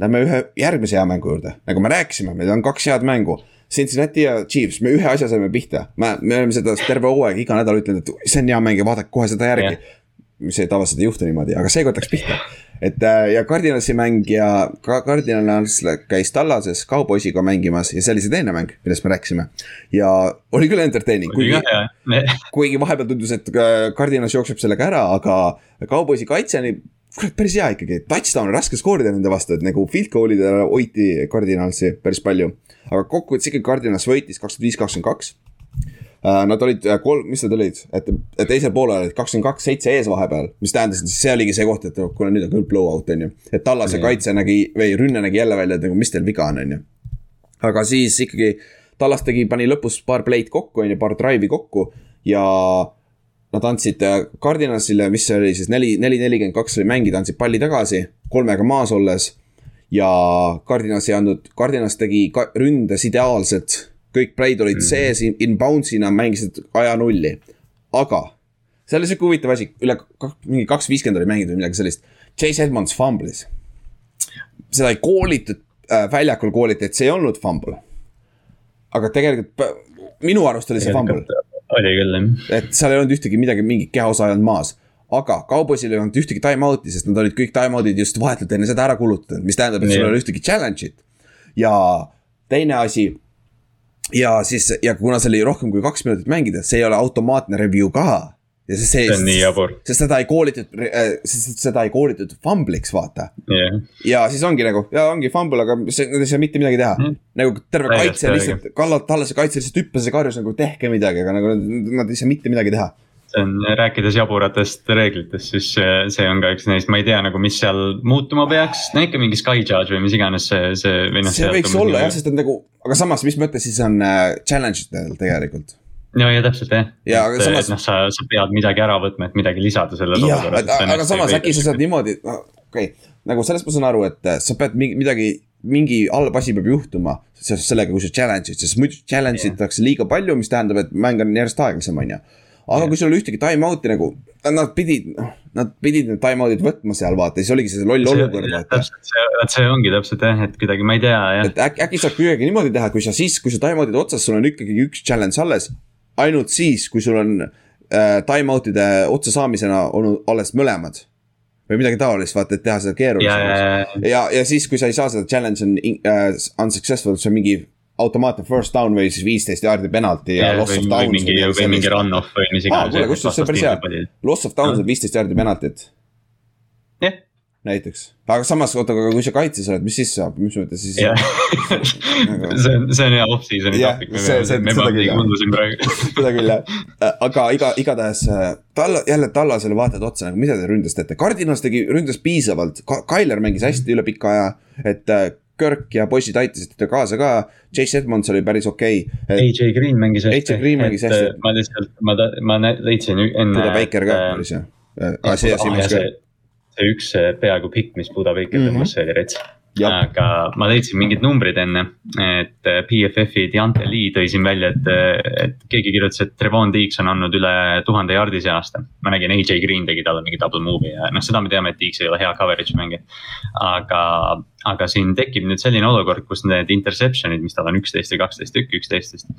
Lähme ühe järgmise hea mängu juurde, nagu me rääkisime, meil on kaks head mängu. Cincinnati ja Chiefs, me ühe asja saime pihta, me, me oleme seda terve hooaeg iga nädal ütlenud, et see on hea mäng ja vaadake kohe seda järgi Jah. mis ei tavaliselt ei juhtu niimoodi, aga seekord läks pihta. et äh, ja Cardinalsi mäng ja ka Cardinals käis Tallases Cowboysiga mängimas ja see oli see teine mäng, millest me rääkisime. ja oli küll entertaining, kuigi kuigi vahepeal tundus, et äh, Cardinals jookseb sellega ära, aga Cowboysi kaitse oli kurat päris hea ikkagi, touchdown on raske skoorida nende vastu, et nagu field goal'idele hoiti Cardinalsi päris palju. aga kokkuvõttes ikkagi Cardinals võitis kakskümmend viis, kakskümmend kaks. Nad olid äh, kolm, mis nad olid, et teisel poolel olid kakskümmend kaks, seitse ees vahepeal, mis tähendas, et see oligi see koht, et kuule nüüd on küll blowout on ju. et Tallase Jah. kaitse nägi või rünne nägi jälle välja, et nagu mis teil viga on, on ju. aga siis ikkagi Tallas tegi, pani lõpus paar play'd kokku, on ju, paar drive'i kokku ja nad andsid äh, Cardinalsile, mis see oli siis neli, neli, nelikümmend kaks oli mängida, andsid palli tagasi kolmega maas olles. ja Cardinals ei andnud, Cardinals tegi ründes ideaalselt, kõik play'd olid mm. sees, inbounds'ina mängisid aja nulli. aga see oli sihuke huvitav asi, üle mingi kaks viiskümmend oli mängitud või midagi sellist. Chase Edmonds fumblis. seda ei koolitud äh,, väljakul kooliti, et see ei olnud fumble. aga tegelikult minu arust oli see fumble, oli küll jah. et seal ei olnud ühtegi midagi, mingit kehaosa ei olnud maas. aga Cowboysil ei olnud ühtegi time-out'i, sest nad olid kõik time-out'id just vahetult enne seda ära kulutatud, mis tähendab, et sul ei ole ühtegi challenge'it. ja teine asi. ja siis, ja kuna see oli rohkem kui kaks minutit mängida, see ei ole automaatne review ka. Ja see, see, see on nii jabur, sest seda ei koolitud, sest seda ei koolitud fumble'iks, vaata jah. ja siis ongi nagu, ja ongi fumble, aga see, nad ei saa mitte midagi teha mm.. nagu terve Täiesti kaitse lihtsalt, kallalt Tallase kaitse lihtsalt hüppas ja karjus nagu tehke midagi, aga nagu nad, ei saa mitte midagi teha. see on, rääkides jaburatest reeglitest, siis see, on ka üks neist, ma ei tea nagu, mis seal muutuma peaks, no ikka mingi sky charge või mis iganes see, see noh. see võiks olla jah, sest et nagu, aga samas, mis mõttes siis on äh, challenge itel tegelikult. No ja täpselt jah. Ja aga samas- noh, sa, sa pead midagi ära võtma, et midagi lisada sellele jah, aga samas äkki sa saad niimoodi, okei okay,, nagu sellest ma saan aru, et äh, sa pead mingi midagi, mingi halb asi peab juhtuma seoses sellega, kui sa challenge'id, sest muidu challenge itakse liiga palju, mis tähendab, et mäng on järjest aeglasem, on ju. aga kui sul ühtegi time-out'i nagu, nad pidid, nad pidid need time-out'id võtma seal vaata, siis oligi see loll olukord, täpselt, see, see ongi täpselt jah, et kuidagi ma ei tea jah. et äkki, äkki saab kuidagi niimoodi teha, kui sa siis, kui sa time-out'id otsas, sul on ikkagi üks challenge alles. Ainult siis, kui sul on äh, time-out'ide otsa saamisena olnud alles mõlemad. või midagi taolist, vaata, et teha seda keerulisemaks. ja, ja, ja siis, kui sa ei saa seda challenge on uh, unsuccessful, see on mingi automaatne first down või siis viisteist jaardi penalti ja, ja loss või, of või downs mingi, või mingi. run-off või mis iganes. kuule, kusjuures see on päris hea. Loss of downs on viisteist jaardi penaltit näiteks, aga samas oota, aga kui sa kaitses oled, mis siis saab, mis mõttes siis jah. see on, see on hea off-season'i Jah, topic, me see- see- seda küll, jah. seda küll jah, aga iga, igatahes äh, Talla, jälle Tallasele vaatad otsa nagu, mida te ründes teete, Cardinals tegi, ründas piisavalt Ka, Tyler mängis hästi üle pika aja, et äh, Kirk ja poisid aitasid teda kaasa ka, Chase Edmonds oli päris okei okay,, AJ Green mängis AJ Green mängis hästi. äh, ma lihtsalt, ma, ma leidsin enne. Buda Baker ka äh, päris hea. See üks äh, peaaegu pikk, mis Buda Baker Mhm. tõmbas, see oli rets. Aga ma leidsin mingid numbrid enne, et äh, BFF-i Deante Lee tõi siin välja, et, äh, et keegi kirjutas, et Trevon Deeks on andnud üle tuhande jaardi see aasta. ma nägin, AJ Green tegi talle mingi double move'i ja noh, seda me teame, et Deeks ei ole hea coverage mängija. aga, aga siin tekib nüüd selline olukord, kus need interception'id, mis tal on üksteist või kaksteist tükki, üksteist vist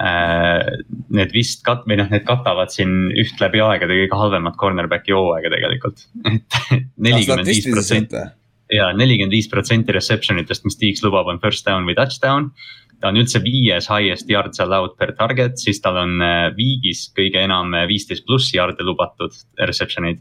äh,. Need vist kat- või noh, need katavad siin üht läbi aegade kõige halvemat cornerback'i hooaega tegelikult, et nelikümmend viis protsenti ja nelikümmend viis protsenti reception itest, mis Deeks lubab, on first down või touchdown. ta on üldse viies highest yards allowed per target, siis tal on äh, viigis kõige enam äh, viisteist pluss yard'e lubatud reception eid.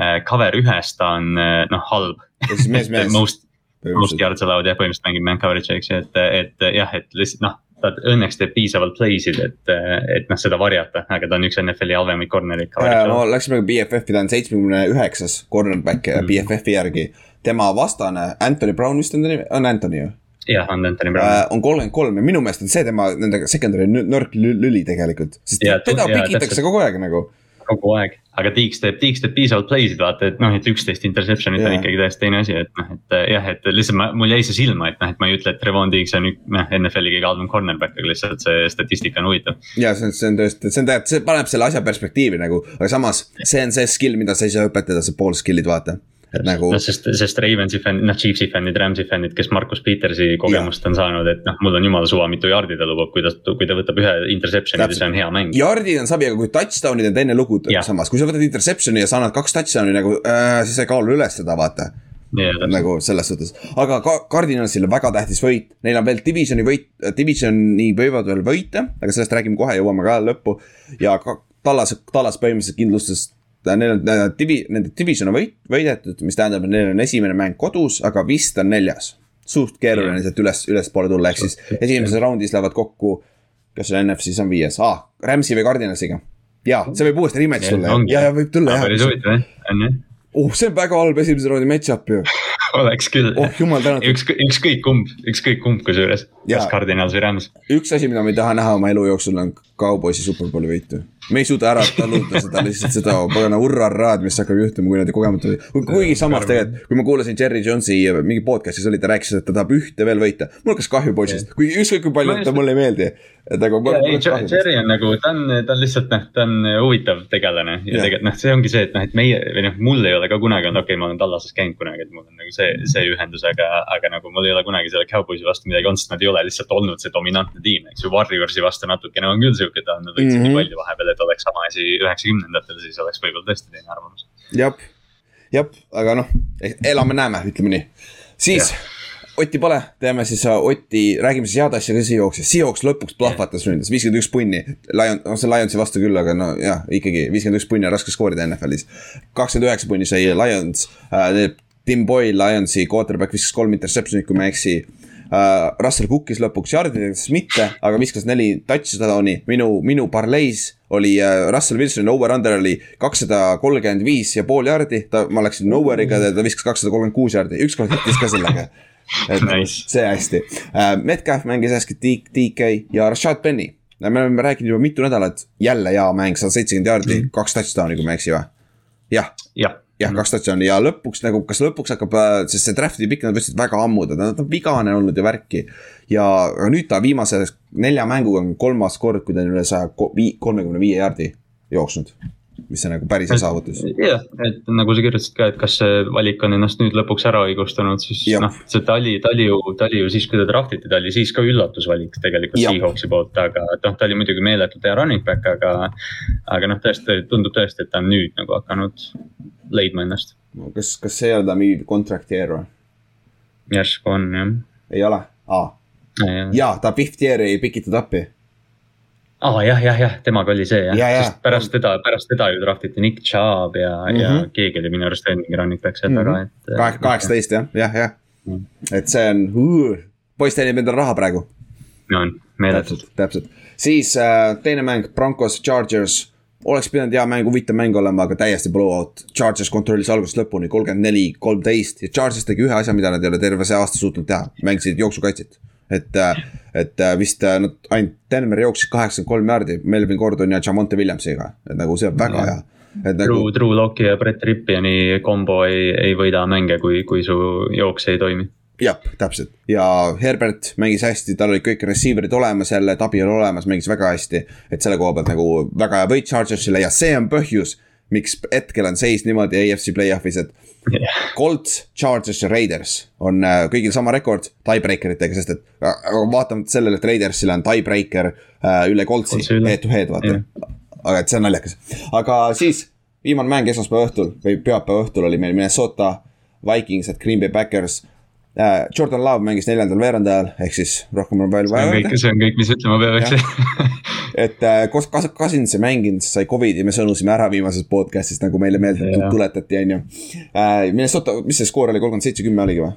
Äh, cover ühes ta on noh halb. mees, mees. Most, most yards allowed jah, põhimõtteliselt mängib man coverage'i, eks ju, et, et jah, et lihtsalt noh ta õnneks teeb piisavalt play sid, et, et noh, seda varjata, aga ta on üks NFL-i halvemaid corner'id. no läksime BFF-i, ta on seitsmekümne üheksas cornerback mm. BFF-i järgi tema vastane, Anthony Brown vist on ta nimi, on Anthony ju? jah, on Anthony Brown äh,. on kolmkümmend kolm ja minu meelest on see tema nende secondary nõrk lüli tegelikult, sest ja, teda pikitakse kogu aeg nagu. Kogu aeg, aga Tiiks teeb, Tiiks teeb piisavalt play sid vaata, et noh, et üksteist interception'it on ikkagi täiesti teine asi, et noh, et jah, et lihtsalt ma, mul jäi see silma, et noh, et ma ei ütle, et Trevon Tiiks on noh, NFL-i kõige halvem cornerback, aga lihtsalt see statistika on huvitav. ja see on, see on tõesti, see on tegelikult, see paneb selle asja perspektiivi nagu, aga samas see on see skill, mida sa ei saa õpetada, see pool skill'id vaata et nagu. noh, sest, sest Ravensi fänn, noh Chiefsi fännid, Rams'i fännid, kes Markus Petersi kogemust ja. on saanud, et noh, mul on jumala suva, mitu yard'i ta lubab, kui ta, kui ta võtab ühe interception'i, siis on hea mäng. Yard'id on sabi, aga kui touchdown'id on teine lugu samas, kui sa võtad interception'i ja sa annad kaks touchdown'i nagu äh,, siis sa ei kaalu üles seda, vaata. Yeah, nagu selles suhtes, aga ka Cardinalsil on väga tähtis võit, neil on veel divisioni võit, divisioni võivad veel võita, aga sellest räägime kohe, jõuame ka lõppu. ja ka Tallas, Tallas põhimõtteliselt kindlustas neil on divi-, nende division on võit-, võidetud, mis tähendab, et neil on esimene mäng kodus, aga vist on neljas. suht keeruline sealt üles, ülespoole tulla, ehk siis esimeses raundis lähevad kokku, kes seal NFC-s on viies ah,, Rams'i või Cardinalsiga. ja, see võib uuesti rematch tulla ja, ja võib tulla jah. päris huvitav jah, on jah oh, see on väga halb esimese raundi match-up ju oleks küll. oh jumal tänatud. ükskõik, ükskõik kumb, ükskõik kumb kusjuures, kas Cardinals või Rams. üks asi, mida ma ei taha näha oma elu jooksul on Cowboysi superbowli võitu. Me ei suuda ära taluda seda lihtsalt seda pagana hurraa-raad, mis hakkab juhtuma, kui nad kogemata, kuigi samas tegelikult, kui ma kuulasin Jerry Jonesi mingi podcast'is oli, ta rääkis, et ta tahab ühte veel võita. mul hakkas kahju poisist, kuigi ükskõik kui palju ta mulle ei meeldi et nagu. Jerry on nagu, ta on, ta on lihtsalt noh, ta on huvitav tegelane ja, ja tegelikult noh, see ongi see, et noh, et meie või noh, mul ei ole ka kunagi olnud, okei okay,, ma olen Tallases käinud kunagi, et mul on nagu see, see ühendus, aga, aga nagu mul ei ole kunagi selle Cowboysi vastu midagi olnud, sest nad ei ole lihtsalt olnud see dominantne tiim, eks ju. Warriorsi vastu natukene on küll sihuke, ta on, nad võitsid mm -hmm. nii palju vahepeal, et oleks sama asi üheksakümnendatel, siis oleks võib-olla tõesti teine arvamus. jah, jah, aga noh, elame-näeme, ütleme nii, siis ja Otti pole, teeme siis äh, Otti, räägime siis head asja ka Seahawksist, Seahawks lõpuks plahvatas ründes, viiskümmend üks punni. Lion, noh see Lionsi vastu küll, aga no jah, ikkagi viiskümmend üks punni on raske skoorida NFL-is. kakskümmend üheksa punni sai Lions äh,, Tim Boyle, Lionsi quarterback viskas kolm interception'it, kui ma ei eksi uh,. Russell Cookis lõpuks yardideks mitte, aga viskas neli touchdown'i, minu, minu parleis oli uh, Russell Wilsoni over-under oli kakssada kolmkümmend viis ja pool jardi, ta, ma läksin over'iga, ta viskas kakssada kolmkümmend kuus jardi, ükskord hittis ka sellega et nice. see hästi uh,. Metcalf mängis hästi DK ja Rashad Penny. me oleme rääkinud juba mitu nädalat, jälle hea mäng, sada seitsekümmend jaardi -hmm. kaks touchdown'i, kui ma ei eksi või? jah. jah jah, kaks touchdown'i ja lõpuks nagu, kas lõpuks hakkab, äh, sest see draft'i pikk, nad võtsid väga ammu, ta on vigane olnud ja värki. ja nüüd ta viimase nelja mänguga on kolmas kord, kui ta on üle saja kolmekümne viie jaardi jooksnud mis on nagu päris hea saavutus. jah, et nagu sa kirjutasid ka, et kas see valik on ennast nüüd lõpuks ära õigustanud, siis noh, see ta oli, ta oli ju, ta oli ju siis, kui ta draft iti, ta oli siis ka üllatusvalik tegelikult Seahawksi poolt, aga noh, ta oli muidugi meeletult hea running back, aga. aga noh, tõesti tundub tõesti, et ta on nüüd nagu hakanud leidma ennast. kas, kas see ei ole ta mingi contract year või? järsku on jah. ei ole, aa. jaa, ta fifth year'i ei pikitud appi aa ah, jah, jah, jah, temaga oli see jah ja, ja. sest pärast teda, pärast teda ju draft iti Nick Chubb ja mm, -hmm. ja mhm. keegi oli minu arust mingi running back seal taga et. kaheksateist jah, jah, jah mm. et see on uh,, poiss teenib endale raha praegu. on, meeletult. täpselt, siis äh, teine mäng, Broncos, Chargers oleks pidanud hea mäng, huvitav mäng olema, aga täiesti blowout. Chargers kontrollis algusest lõpuni kolmkümmend neli, kolmteist ja Chargers tegi ühe asja, mida nad ei ole terve see aasta suutnud teha, mängisid jooksukaitset et, äh, et äh, vist äh, nad ainult Denver jooksis kaheksakümmend kolm jaardi Melvin Gordon ja Jamonte Williamsiga, et nagu see on väga hea. et nagu. Drew Locke'i ja Brett Rippiani kombo ei, ei võida mänge, kui, kui su jooks ei toimi. jah, täpselt ja Herbert mängis hästi, tal olid kõik receiver'id olemas jälle, tabi oli olemas, mängis väga hästi. et selle koha pealt nagu väga hea võit Chargersile ja see on põhjus, miks hetkel on seis niimoodi AFC play-off'is, et Colts, Chargers ja Raiders on äh, kõigil sama rekord tiebreaker itega, sest et äh, vaatamata sellele, et Raidersil on tiebreaker äh, üle Coltsi head to head, vaata. aga et see on naljakas, aga siis viimane mäng esmaspäeva õhtul või pühapäeva õhtul oli meil Minnesota Vikings, et Green Bay Packers. Jordan Love mängis neljandal veerandajal, ehk siis rohkem on veel see on vaja öelda. see on kõik, mis ütlema peab, eks et äh, koos Kas- Cousins ei mänginud, sai Covidi, me sõnusime ära viimases podcast'is, nagu meile meelde tuletati, on ju. Minnesota, mis see skoor oli, kolmkümmend seitse, kümme oligi või?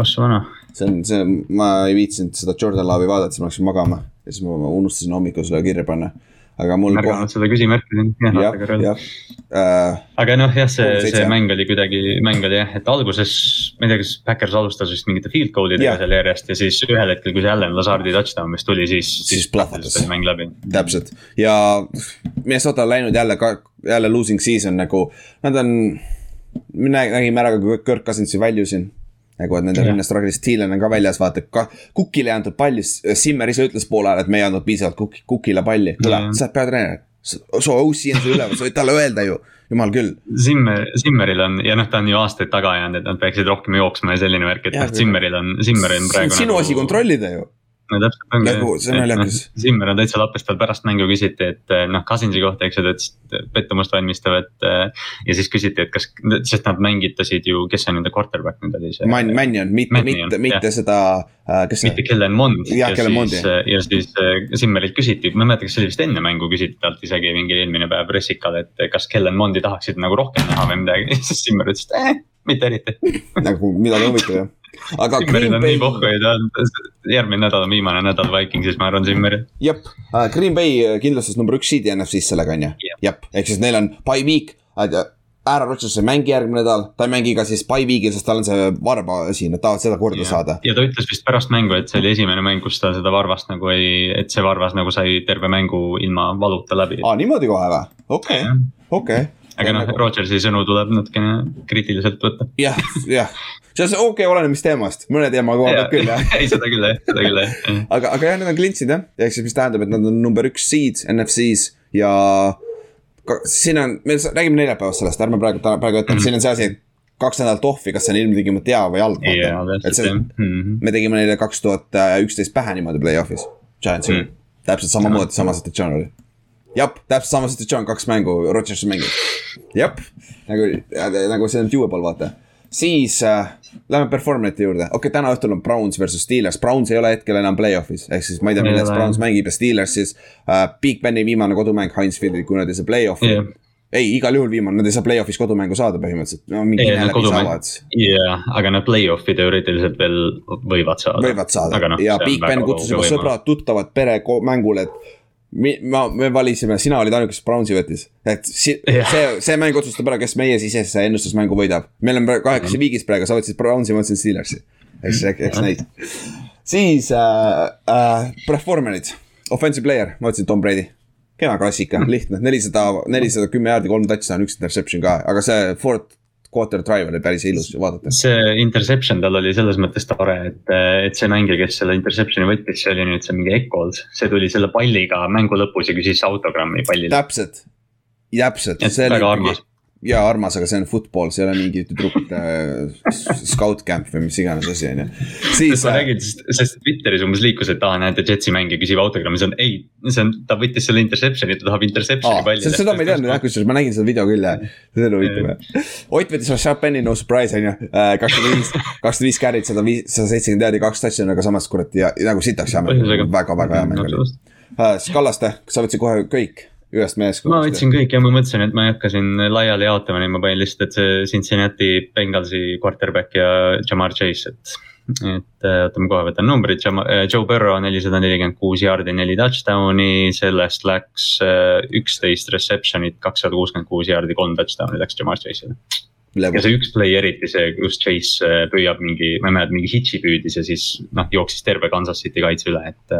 ossa vana. see on, see, ma ei viitsinud seda Jordan Love'i vaadata, siis ma läksin magama ja siis ma unustasin hommikul selle kirja panna. Aga mul märganud seda küsimärki siin. jah, jah äh,, aga noh, jah, see, 37. see mäng oli kuidagi, mäng oli jah, et alguses ma ei tea, kas Backers alustas vist mingite field goal idega seal järjest ja siis ühel hetkel, kui see Allan Lazardi touchdown vist tuli, siis, Siis plahvatas. mäng läbi. täpselt ja Minnesota on läinud jälle ka, jälle losing season nagu, nad on, me nä- nägime ära ka, kui Kirk Cousinsi väljusin. nagu, et nende Jah. rünnast tragedist, Thielen on ka väljas, vaata ka Cookile ei antud palli, Simmer ise ütles poole ajal, et me ei andnud piisavalt Cook-, Cookile palli, kuule sa oled peatreener. su OC on sul üleval, sa võid talle öelda ju, jumal küll. Zimmer, Zimmeril on ja noh, ta on ju aastaid taga jäänud, et nad peaksid rohkem jooksma ja selline värk, et noh, Zimmeril on, Zimmeril on praegu. sinu asi. kontrollida ju. No täpselt ongi see on naljakas.. Zimmer on täitsa lapest peal pärast mängu küsiti, et eh, noh, Cousinsi kohta, eks ju, ta ütles, et pettumust valmistav, et. ja siis küsiti, et kas, sest nad mängitasid ju, kes see nende quarterback nüüd oli see. Man-, Mannion, mitte, mitte, mitte seda, kes mitte see, Kellen Mond Jah, ja Kellen Mondi. siis, ja siis äh, Zimmerilt küsiti, ma ei mäleta, kas see oli vist enne mängu küsiti talt isegi mingi eelmine päev pressikal, et kas Kellen Mondi tahaksid nagu rohkem näha või midagi, siis Zimmer ütles, et eh, mitte eriti. nagu midagi huvitav jah. Aga Green on Bay nii pohhu ja ta on, järgmine nädal on viimane nädal Vikingsis, ma arvan, Zimmeril. jep, Green Bay äh, kindlustas number üks seed'i NFC-s sellega on ju jep, ehk siis neil on by week. Aaron Rodgers ei mängi järgmine nädal, ta ei mängi ka siis by week'il, sest tal on see varba asi, nad tahavad seda korda saada. ja ta ütles vist pärast mängu, et see oli esimene mäng, kus ta seda varvast nagu ei, et see varvas nagu sai terve mängu ilma valuta läbi. aa, niimoodi kohe või? okei, okei. Aga noh, Rodgersi sõnu tuleb natukene kriitiliselt võtta. jah, jah, see on okei okay,, oleneb mis teemast, mõne teema koha pealt küll jah. ei, seda küll jah, seda küll jah. aga, aga jah, need on klintsid jah, ehk siis mis tähendab, et nad on number üks seed NFC-s ja siin on, me räägime neljapäevast sellest, ärme praegu, praegu ütleme, siin on see asi, et kaks nädalat ohvi, kas see on ilmtingimata hea või halb. jaa, et see jah, Mhm. me tegime neile kaks tuhat üksteist pähe niimoodi play-off'is, Giantsiga Mm. mm.. täpselt samamoodi, sama situatsioon oli. jah, täpselt sama situatsioon, kaks mängu, Rodgers mängib. jah, nagu, nagu see on doable, vaata. siis äh, lähme performerite juurde, okei okay,, täna õhtul on Browns versus Steelers, Browns ei ole hetkel enam play-off'is, ehk siis ma ei tea, Ei milles ole, Browns mängib ja Steelers siis äh,. Big Beni viimane kodumäng Heinz Fieldil, kui nad ei saa play-off'i Jah. ei, igal juhul viimane, nad ei saa play-off'is kodumängu saada põhimõtteliselt no,. mingi läbi kodumäng saavad, jaa, aga nad play-off'i teoreetiliselt veel võivad saada. võivad saada noh, ja Big Ben kutsus võimalus. sõbrad, tuttavad, pere mängule, et ma, me valisime, sina olid ainuke, kes Brownsi võttis. et si, Jah. see, see mäng otsustab ära, kes meie sisese ennustusmängu võidab. meil on praegu kahekesi viigis praegu, sa võtsid Brownsi, ma võtsin Steelersi. eks, eks neid. siis äh, äh, performer'id, offensive player, ma võtsin Tom Brady. kena klassika, lihtne, nelisada, nelisada kümme jaardi, kolm touchdown, üks interception ka, aga see fourth quarter drive oli päris ilus vaadata. see interception tal oli selles mõttes tore, et, et see mängija, kes selle interception'i võttis, see oli nüüd see mingi Eccles, see tuli selle palliga mängu lõpus ja küsis autogrammi pallile. täpselt, täpselt. et väga armas. Ja armas, aga see on football, see ei ole mingi tüdrukute scout camp või mis iganes asi on ju. siis sest ma räägin, sest, Twitteris umbes liikus, et aa, näete, Jetsi mängija küsib autogrammi, see on ei, see on, ta võttis selle interception'i, ta tahab interception'i aa, pallile. seda ma ei teadnud jah, kusjuures ma nägin seda video küll jah, see oli huvitav. Ott võttis Penny, no surprise on ju, kakskümmend viis, kakskümmend viis carry't, sada viis, sada seitsekümmend jaardi, kaks touchdown'i, aga samas kurat ja nagu sitaks hea mäng, Põhjusega. väga, väga hea mäng oli. siis Kallaste, kas sa võtsid kohe kõik ühest mehest? ma võtsin kõik ja ma mõtlesin, et ma ei hakka siin laiali jaotama, nii ma panin lihtsalt, et see Cincinnati Bengalsi quarterback ja Jamar Chase, et. et äh, oota, ma kohe võtan numbrid, Joe Burrow nelisada nelikümmend kuus jaardi, neli touchdown'i, sellest läks äh, üksteist reception'it, kakssada kuuskümmend kuus jaardi, kolm touchdown'i läks Jamar Chase'ile. ja see üks play eriti see, kus Chase äh, püüab mingi, ma ei mäleta, mingi hitch'i püüdis ja siis noh, jooksis terve Kansas City kaitse üle, et.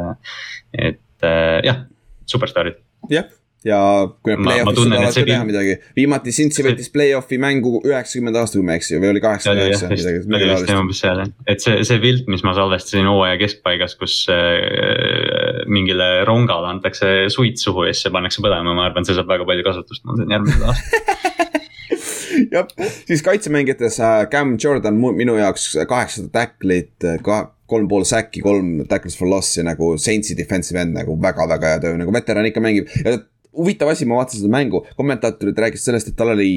et äh, jah, superstaarid. jah, ja kui nad Ma- ma play-off'is see alati teha midagi. viimati Cincy võttis play-off'i mängu üheksakümmend aasta, kui ma ei eksi, või oli kaheksakümmend üheksa, midagi, just taolist. umbes seal, et see, see pilt, mis ma salvestasin hooaja keskpaigas, kus äh, mingile rongale antakse suits suhu ja siis see pannakse põlema, ma arvan, see saab väga palju kasutust mul siin järgmisel aastal. jah, siis kaitsemängijates äh, Cam Jordan minu jaoks kaheksasada tacklit, ka kolm pool säkki, kolm tackles for loss'i nagu Saintsi defensive end nagu väga-väga hea töö, nagu veteran ikka mängib ja huvitav asi, ma vaatasin seda mängu, kommentaatorid rääkisid sellest, et tal oli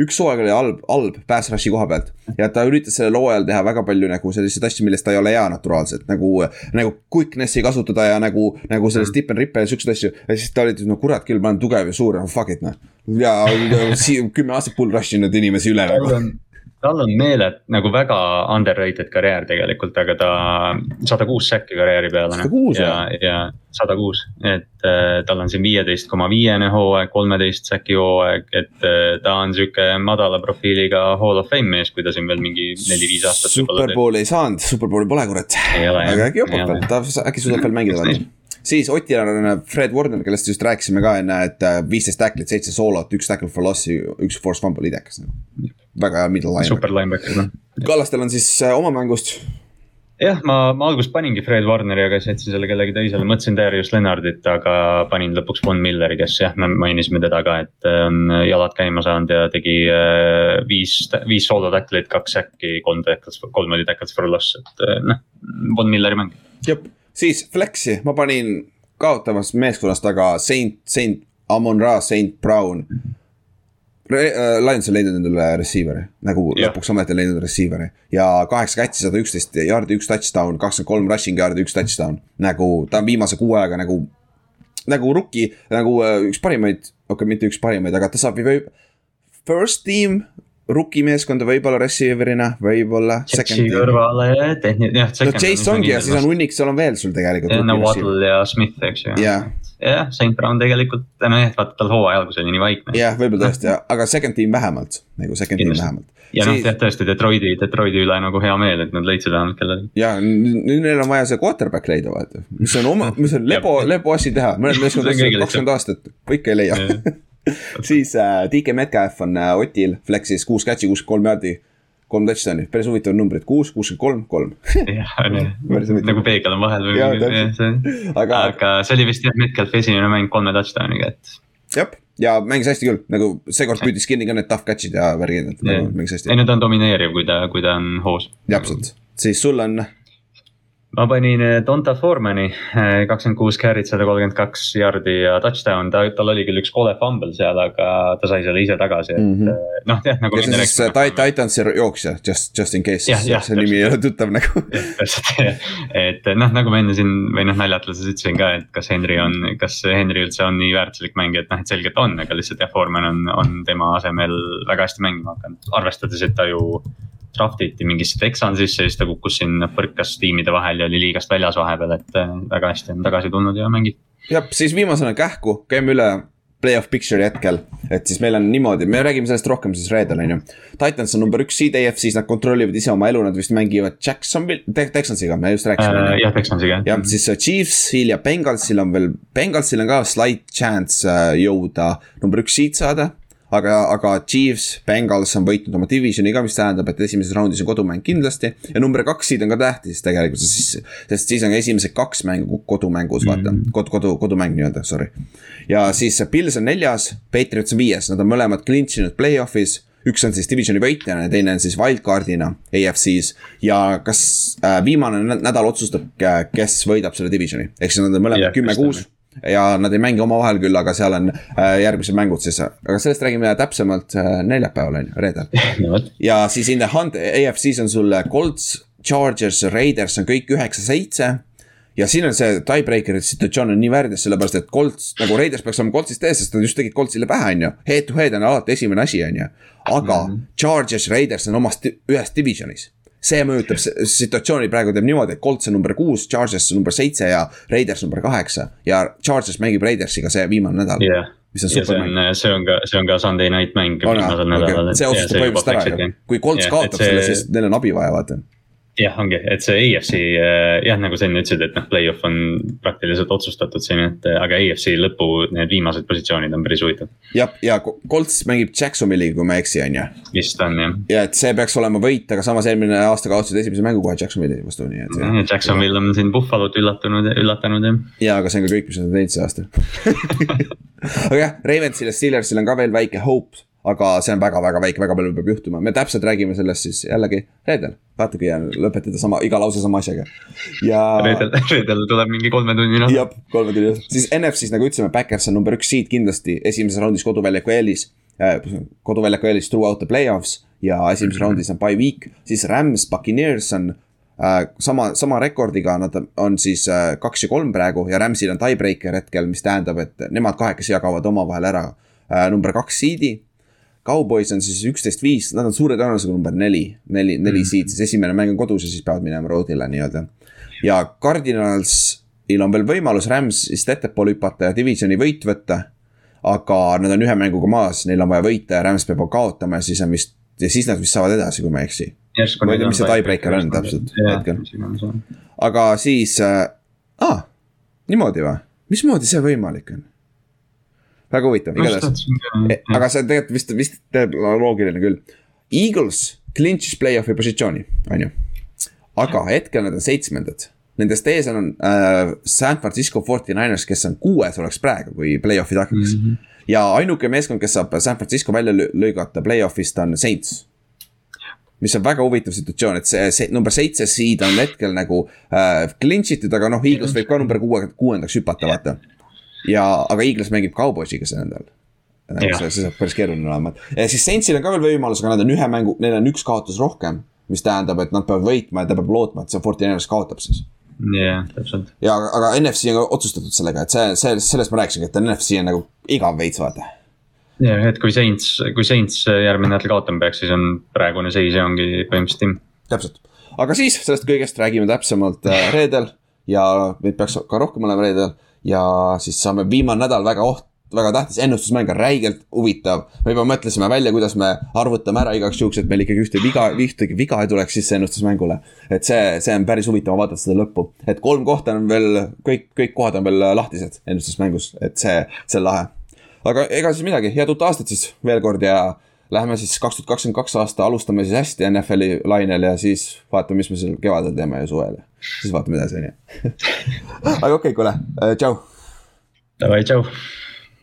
üks hooaeg oli halb, halb pass rush'i koha pealt ja ta üritas sellel hooajal teha väga palju nagu selliseid asju, millest ta ei ole hea naturaalselt nagu, nagu quickness'i kasutada ja nagu, nagu sellest tip and rip'e ja siukseid asju ja siis ta oli, no kurat küll, ma olen tugev ja suur, fuck it noh. ja kümme aastat bull rush inud inimesi üle nagu. Tal on meelet nagu väga underrated karjäär tegelikult, aga ta sada kuus säkki karjääri peale. 106 ja, ja sada kuus, et äh, tal on siin viieteist koma viiene hooaeg, kolmeteist säki hooaeg, et äh, ta on sihuke madala profiiliga hall of fame mees, kui ta siin veel mingi neli-viis aastat. Superbowli ei saanud, Superbowli pole kurat. Aga äkki jopab veel, ta äkki suudab veel mängida vaata. siis Otil on Fred Warner, kellest just rääkisime ka enne, et äh, viisteist tacklit, seitse soolot, üks tackle for loss'i, üks force fumble idekas. Väga hea middle line. super linebacker noh. Kallastel on siis äh, oma mängust, jah, ma, ma alguses paningi Fred Warneri, aga siis jätsin selle kellegi teisele, mõtlesin Darius Lennartit, aga panin lõpuks Von Milleri, kes jah, me mainisime teda ka, et äh, on jalad käima saanud ja tegi äh, viis, viis soolo tacklit, kaks äkki, kolm tackles, kolm oli tackles for loss, et noh, Von Milleri mäng. jep, siis Flexi ma panin kaotavast meeskonnast taga Saint, Saint Amon Ra, Saint Brown. Lions on leidnud endale receiver'i, nagu Jah. lõpuks ometi on leidnud receiver'i ja kaheksa catch'i, sada üksteist jaardi, üks touchdown, kakskümmend kolm rushing yard'i, üks touchdown. nagu ta on viimase kuu ajaga nagu, nagu rookie, nagu äh, üks parimaid, okei okay,, mitte üks parimaid, aga ta saab ju first team rookie meeskonda võib-olla receiver'ina, võib-olla team. kõrvale tehniline, jah. no Chase ongi ja siis on hunnik, seal on veel sul tegelikult. enne Waddle ja Smith, eks ju. jah, jah, St Brown tegelikult, nojah, vaata tal hooaja algus oli nii vaikne. jah, võib-olla tõesti, aga second team vähemalt, nagu second team Kindlasti. vähemalt. ja noh, jah, tõesti Detroiti, Detroiti üle nagu hea meel, et nad leidsid vähemalt kellegi. ja nüüd neil on vaja see quarterback leida, vaata, mis on oma, mis on lebo, lebo asi teha, mõned meeskonnad on kakskümmend aastat, ikka ei leia. siis äh, DK Metcalf on äh, Otil Flexis kuus catch'i, kuuskümmend kolm jaardi, kolm touchdown'i, päris huvitavad numbrid, kuus, kuuskümmend kolm, kolm. jah, on ju nagu peegel on vahel või see. aga aga see oli vist jah, Metcalfi esimene mäng kolme touchdown'iga, et. jah, ja mängis hästi küll, nagu seekord püüdis kinni ka need tough catch'id ja värgid, et nagu mängis hästi ei, no ta on domineeriv, kui ta, kui ta on hoos. täpselt, siis sul on ma panin eh, Donta Formani, kakskümmend kuus carry't, sada kolmkümmend kaks jardi ja touchdown, ta, tal oli küll üks kole fumble seal, aga ta sai selle ise tagasi, et Mhm. eh, noh, jah, nagu. kes on siis Tit- Titansi jooksja, just, just in case see nimi ei ole tuttav nagu. täpselt, et noh, nagu ma enne siin või noh, naljatledes ütlesin ka, et kas Henry on, kas Henry üldse on nii väärtuslik mängija, et noh, et selgelt on, aga lihtsalt jah, Foreman on, on tema asemel väga hästi mängima hakanud, arvestades, et ta ju draft iti mingisse Texansisse ja siis ta kukkus sinna, põrkas tiimide vahel ja oli liigast väljas vahepeal, et äh, väga hästi on tagasi tulnud ja mängib. jah, siis viimasena kähku, käime üle play-off picture'i hetkel, et siis meil on niimoodi, me räägime sellest rohkem siis reedel on ju. Titans on number üks seed AFC-s, nad kontrollivad ise oma elu, nad vist mängivad Jacksonville Te, Texansiga, me just rääkisime ju jah, Texansiga. jah, siis äh, Chiefsil ja Bengalsil on veel, Bengalsil on ka slight chance äh, jõuda number üks seed saada. aga, aga Chiefs, Bengals on võitnud oma divisioni ka, mis tähendab, et esimeses raundis on kodumäng kindlasti. ja number kaks seed on ka tähtis tegelikult, sest siis, sest siis on ka esimesed kaks mängu kodumängus, vaata mm., kod-, kodu, kodumäng nii-öelda, sorry. ja siis Pils on neljas, Patriots on viies, nad on mõlemad clinch inud play-off'is üks on siis divisioni võitjana ja teine on siis wildcard'ina AFC-s ja kas äh, viimane nä- nädal otsustab, kes võidab selle divisioni, ehk siis nad on mõlemad Jah, kümme just kuus ja nad ei mängi omavahel küll, aga seal on äh, järgmised mängud siis, aga sellest räägime täpsemalt äh, neljapäeval on ju, reedel. ja siis in the hunt AFC-s on sul Colts, Chargers, Raiders on kõik üheksa-seitse. ja siin on see tiebreaker'ite situatsioon on nii värdjas, sellepärast et Colts nagu Raiders peaks olema Coltsist ees, sest nad just tegid Coltsile pähe, on ju. Head to head on alati esimene asi, on ju. aga mm -hmm. Chargers, Raiders on omast ühes divisionis see mõjutab situatsiooni praegu teeb niimoodi, et Colts on number kuus, Chargers on number seitse ja Raiders number kaheksa ja Chargers mängib Raidersiga see viimane nädal jah. mis on see super mäng. on, see on ka, see on ka Sunday night mäng nädalal. see otsustab põhimõtteliselt ära ju, kui Colts kaotab selle, siis neil on abi vaja, vaata. Jah, ongi, et see AFC äh, jah, nagu sa enne ütlesid, et noh, play-off on praktiliselt otsustatud siin, et äh, aga AFC lõpu need viimased positsioonid on päris huvitavad. jah, ja Colts mängib Jacksonville'iga, kui ma ei eksi, on ju. vist on jah. ja et see peaks olema võit, aga samas eelmine aasta kaotasid esimese mängu kohe Jacksonville'i vastu, nii et. Jacksonville on siin Buffalo't üllatunud, üllatanud jah. ja, aga see on ka kõik, mis nad on teinud see aasta aga jah, Ravensil ja Steelersil on ka veel väike hope aga see on väga-väga väike, väga palju peab juhtuma, me täpselt räägime sellest siis jällegi reedel. vaata, hea lõpetada sama, iga lause sama asjaga. ja. reedel, reedel tuleb mingi kolmetunnine. jah, kolmetunnine, siis NFC-s nagu ütlesime, Backers on number üks seed kindlasti, esimeses raundis koduväljaku eelis äh,. koduväljaku eelis throughout the play-offs ja esimeses raundis on by week, siis Rams, Buccaneers on äh, sama, sama rekordiga, nad on siis äh, kaks ja kolm praegu ja Ramsil on tiebreaker hetkel, mis tähendab, et nemad kahekesi jagavad omavahel ära äh, number kaks seed'i Cowboys on siis üksteist, viis, nad on suure tõenäosusega number neli, neli, neli mm. seed, siis esimene mäng on kodus ja siis peavad minema road'ile nii-öelda. ja Cardinalsil on veel võimalus Rams'ist ettepoole hüpata ja divisioni võit võtta. aga nad on ühe mänguga maas, neil on vaja võita ja Rams peab kaotama ja siis on vist, ja siis nad vist saavad edasi, kui ma ei eksi. ma ei tea, mis see tiebreaker on täpselt hetkel. aga siis äh,, aa, niimoodi või, mismoodi see võimalik on? Väga huvitav, igatahes. E, aga see tegelikult vist, vist loogiline küll. Eagles clinch'is play-off'i positsiooni, on ju. aga hetkel nad on seitsmendad. Nendest ees on äh, San Francisco 49ers, kes on kuues oleks praegu, kui play-off'id hakkaks mm. -hmm. ja ainuke meeskond, kes saab San Francisco välja lõigata play-off'ist on Saints mis on väga huvitav situatsioon, et see, see number seitse seed on hetkel nagu äh, clinch itud, aga noh, Eagles võib ka number kuue, kuuendaks hüpata, vaata ja, aga Eagles mängib Cowboysiga see nädal. see, see saab päris keeruline olema, ja siis Saintsil on ka veel võimalus, aga nad on ühe mängu, neil on üks kaotus rohkem. mis tähendab, et nad peavad võitma ja ta peab lootma, et see Fortinanders kaotab siis. jah täpselt. ja, aga NFC on ka otsustatud sellega, et see, see, sellest ma rääkisingi, et NFC on nagu igav veits, vaata. jah, et kui Saints, kui Saints järgmine nädal kaotama peaks, siis on praegune seis ja ongi põhimõtteliselt timm. täpselt, aga siis sellest kõigest räägime täpsemalt äh, reedel ja meid peaks ka rohkem olema reedel ja siis saame viimane nädal väga oht, väga tähtis, ennustusmäng on räigelt huvitav. me juba mõtlesime välja, kuidas me arvutame ära igaks juhuks, et meil ikkagi ühtegi viga, ühtegi viga ei tuleks sisse ennustusmängule. et see, see on päris huvitav vaadata seda lõppu, et kolm kohta on veel, kõik, kõik kohad on veel lahtised ennustusmängus, et see, see on lahe. aga ega siis midagi, head uut aastat siis veel kord ja Läheme siis kaks tuhat kakskümmend kaks aasta, alustame siis hästi NFL-i lainel ja siis vaatame, mis me seal kevadel teeme ja suvel. Siis vaatame edasi, on ju. aga okei okay,, kuule, tšau. Davai, tšau.